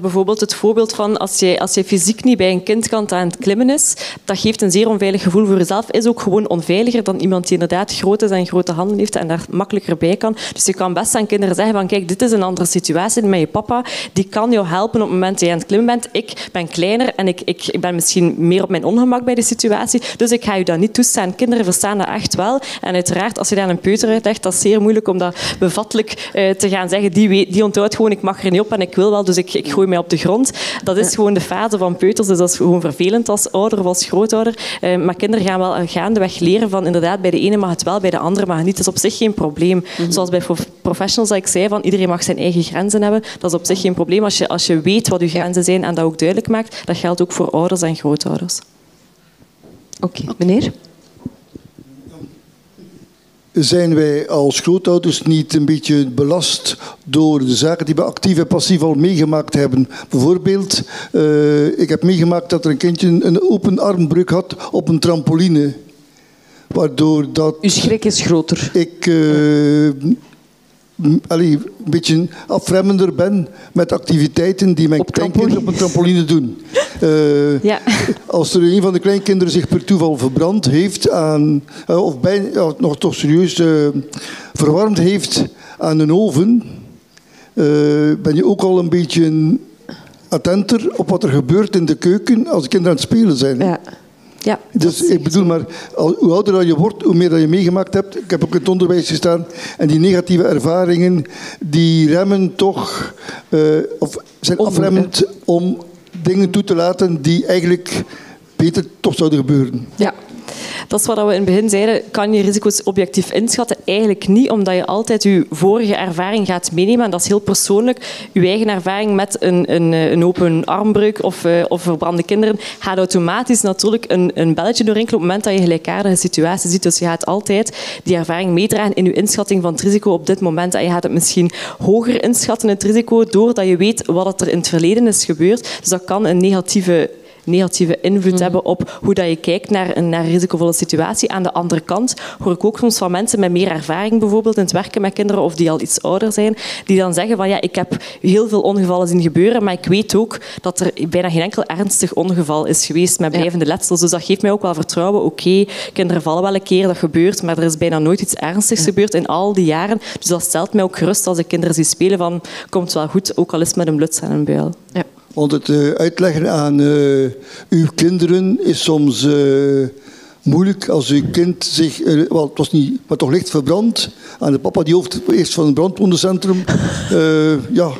Bijvoorbeeld het voorbeeld van als je, als je fysiek niet bij een kind kan aan het klimmen is, dat geeft een zeer onveilig gevoel voor jezelf. Is ook gewoon onveiliger dan iemand die inderdaad groot is en grote handen heeft en daar makkelijker bij kan. Dus je kan best aan kinderen zeggen van kijk, dit is een andere situatie met je papa. Die kan jou helpen op het moment dat je aan het klimmen bent. Ik ben kleiner en ik, ik, ik ben misschien meer op mijn ongemak bij de situatie. Dus ik ga je dat niet toestaan. Kinderen verstaan dat echt wel. En uiteraard, als je daar een peuter uitlegt, dat is zeer moeilijk om dat bevattelijk uh, te gaan zeggen. Die, die onthoudt gewoon, ik mag er niet op en ik wil wel, dus ik, ik gooi mij op de grond. Dat is gewoon de fase van peuters, dus dat is gewoon vervelend als ouder of als grootouder. Eh, maar kinderen gaan wel gaandeweg leren van inderdaad, bij de ene mag het wel, bij de andere mag het niet. Dat is op zich geen probleem. Mhm. Zoals bij professionals dat ik zei, van iedereen mag zijn eigen grenzen hebben. Dat is op zich geen probleem als je, als je weet wat je grenzen zijn en dat ook duidelijk maakt. Dat geldt ook voor ouders en grootouders. Oké, meneer? Zijn wij als grootouders niet een beetje belast door de zaken die we actief en passief al meegemaakt hebben? Bijvoorbeeld, uh, ik heb meegemaakt dat er een kindje een open armbreuk had op een trampoline. Waardoor dat... Uw schrik is groter. Ik... Uh, m, allee, een beetje afremmender ben met activiteiten die mijn kleinkinderen op een trampoline doen. Eh, Ja. Als er een van de kleinkinderen zich per toeval verbrand heeft aan, eh, of bij, nog toch serieus eh, verwarmd heeft aan een oven, ben je ook al een beetje attenter op wat er gebeurt in de keuken als de kinderen aan het spelen zijn. Ja. Ja, Dus ik bedoel maar, hoe ouder dat je wordt, hoe meer dat je meegemaakt hebt. Ik heb ook in het onderwijs gestaan. En die negatieve ervaringen, die remmen toch, eh, of zijn afremmend om dingen toe te laten die eigenlijk beter toch zouden gebeuren. Ja. Dat is wat we in het begin zeiden. Kan je risico's objectief inschatten? Eigenlijk niet, omdat je altijd je vorige ervaring gaat meenemen. En dat is heel persoonlijk. Je eigen ervaring met een, een, eh, een open armbreuk of, eh, of verbrande kinderen gaat automatisch natuurlijk een, een belletje doorrinkelen op het moment dat je gelijkaardige situaties ziet. Dus je gaat altijd die ervaring meedragen in je inschatting van het risico op dit moment. En je gaat het misschien hoger inschatten, het risico, doordat je weet wat er in het verleden is gebeurd. Dus dat kan een negatieve negatieve invloed hebben op hoe dat je kijkt naar een, naar een risicovolle situatie. Aan de andere kant hoor ik ook soms van mensen met meer ervaring bijvoorbeeld in het werken met kinderen of die al iets ouder zijn, die dan zeggen van ja, ik heb heel veel ongevallen zien gebeuren, maar ik weet ook dat er bijna geen enkel ernstig ongeval is geweest met blijvende letsels. Dus dat geeft mij ook wel vertrouwen. Oké, kinderen vallen wel een keer, dat gebeurt, maar er is bijna nooit iets ernstigs gebeurd in al die jaren. Dus dat stelt mij ook gerust als ik kinderen zie spelen van komt wel goed, ook al is het met een bluts en een buil. Ja. Want het eh, uitleggen aan eh, uw kinderen is soms eh, moeilijk als uw kind zich, wel, het was niet, maar toch licht verbrand, aan de papa die hoofd eerst van het brandwondencentrum. Ja,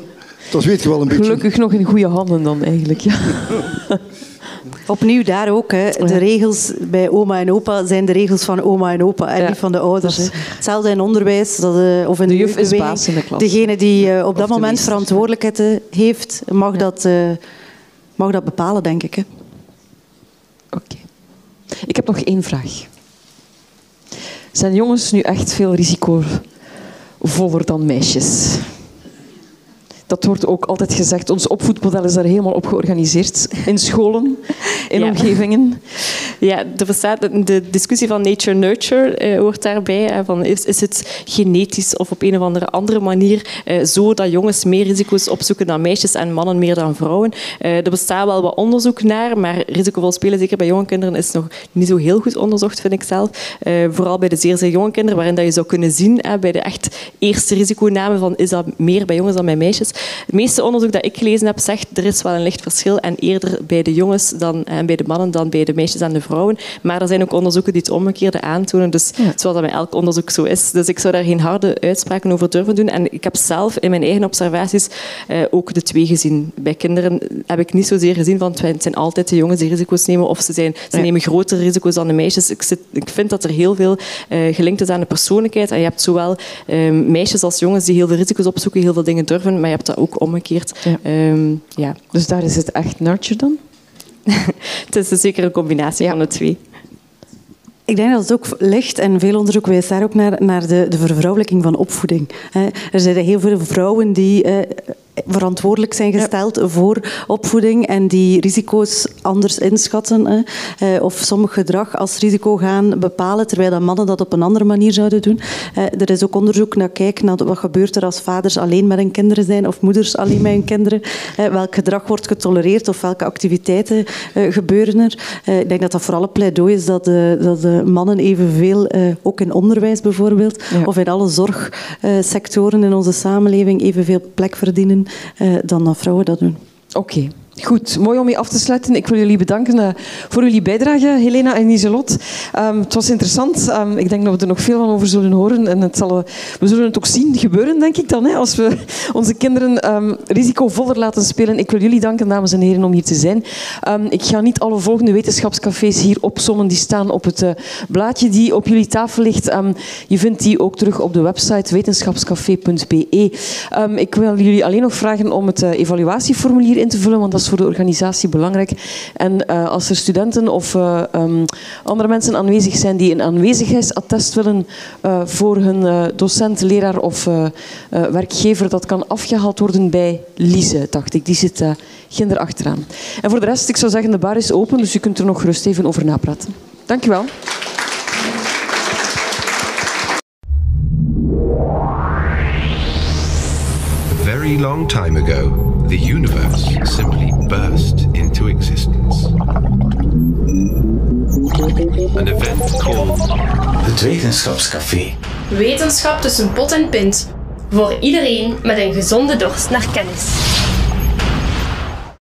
dat weet je wel een beetje. Gelukkig nog in goede handen dan eigenlijk. Ja. Opnieuw daar ook. Hè. De regels bij oma en opa zijn de regels van oma en opa en Ja, niet van de ouders. hè. Hetzelfde in onderwijs dat, eh, of in De de, juf is baas in de klas. Degene die eh, op Of dat moment meester. verantwoordelijkheid eh, heeft, mag, dat, mag dat bepalen, denk ik. Hè. Oké. Ik heb nog één vraag. Zijn jongens nu echt veel risicovoller dan meisjes? Dat wordt ook altijd gezegd. Ons opvoedmodel is daar helemaal op georganiseerd. In scholen, in Ja. omgevingen. Ja, er bestaat de discussie van nature-nurture eh, hoort daarbij. Hè, van is, is het genetisch of op een of andere andere manier eh, zo dat jongens meer risico's opzoeken dan meisjes en mannen meer dan vrouwen? Eh, er bestaat wel wat onderzoek naar, maar risicovol spelen, zeker bij jonge kinderen, is nog niet zo heel goed onderzocht, vind ik zelf. Eh, vooral bij de zeer, zeer jonge kinderen, waarin dat je zou kunnen zien, bij de echt eerste risiconame, van is dat meer bij jongens dan bij meisjes. Het meeste onderzoek dat ik gelezen heb, zegt er is wel een licht verschil en eerder bij de jongens dan, en bij de mannen dan bij de meisjes en de vrouwen. Maar er zijn ook onderzoeken die het omgekeerde aantonen, dus zoals dat bij elk onderzoek zo is. Dus ik zou daar geen harde uitspraken over durven doen. En ik heb zelf in mijn eigen observaties eh, ook de twee gezien. Bij kinderen heb ik niet zozeer gezien van het zijn altijd de jongens die risico's nemen of ze, zijn, ze Ja. nemen grotere risico's dan de meisjes. Ik, zit, ik vind dat er heel veel eh, gelinkt is aan de persoonlijkheid. En je hebt zowel eh, meisjes als jongens die heel veel risico's opzoeken, heel veel dingen durven, maar je hebt dat ook omgekeerd. Ja. Ehm, ja. Dus daar is het echt nurture dan? Het is zeker een combinatie van de twee. Ik denk dat het ook ligt, en veel onderzoek wijst daar ook naar, naar de, de vervrouwelijking van opvoeding. hè. Er zijn heel veel vrouwen die eh, verantwoordelijk zijn gesteld voor opvoeding en die risico's anders inschatten hè. Eh, of sommig gedrag als risico gaan bepalen, terwijl dat mannen dat op een andere manier zouden doen. Eh, er is ook onderzoek naar kijken naar wat gebeurt er als vaders alleen met hun kinderen zijn of moeders alleen met hun kinderen. Eh, welk gedrag wordt getolereerd of welke activiteiten eh, gebeuren er. Eh, ik denk dat dat vooral een pleidooi is dat de, dat de mannen evenveel, eh, ook in onderwijs bijvoorbeeld, of in alle zorgsectoren in onze samenleving, evenveel plek verdienen eh, dan dat vrouwen dat doen. Oké. Goed, mooi om mee af te sluiten. Ik wil jullie bedanken eh, voor jullie bijdrage, Helena en Iselot. Ehm, het was interessant. Ehm, ik denk dat we er nog veel van over zullen horen. En het zal, we zullen het ook zien gebeuren, denk ik dan, hè, als we onze kinderen ehm, risicovoller laten spelen. Ik wil jullie danken, dames en heren, om hier te zijn. Ik ga niet alle volgende wetenschapscafés hier opzommen. Die staan op het eh, blaadje die op jullie tafel ligt. Je vindt die ook terug op de website wetenschapscafé.be. Ik wil jullie alleen nog vragen om het eh, evaluatieformulier in te vullen, want dat voor de organisatie belangrijk. En eh, als er studenten of eh, ehm, andere mensen aanwezig zijn die een aanwezigheidsattest willen eh, voor hun docent, leraar of werkgever, dat kan afgehaald worden bij Lise, dacht ik. Die zit uh, ginder achteraan. En voor de rest, ik zou zeggen, de bar is open, dus u kunt er nog gerust even over napraten. Dank u wel. Very long time ago, the universe simply burst into existence. An event called Het Wetenschapscafé. Wetenschap tussen pot en pint. Voor iedereen met een gezonde dorst naar kennis.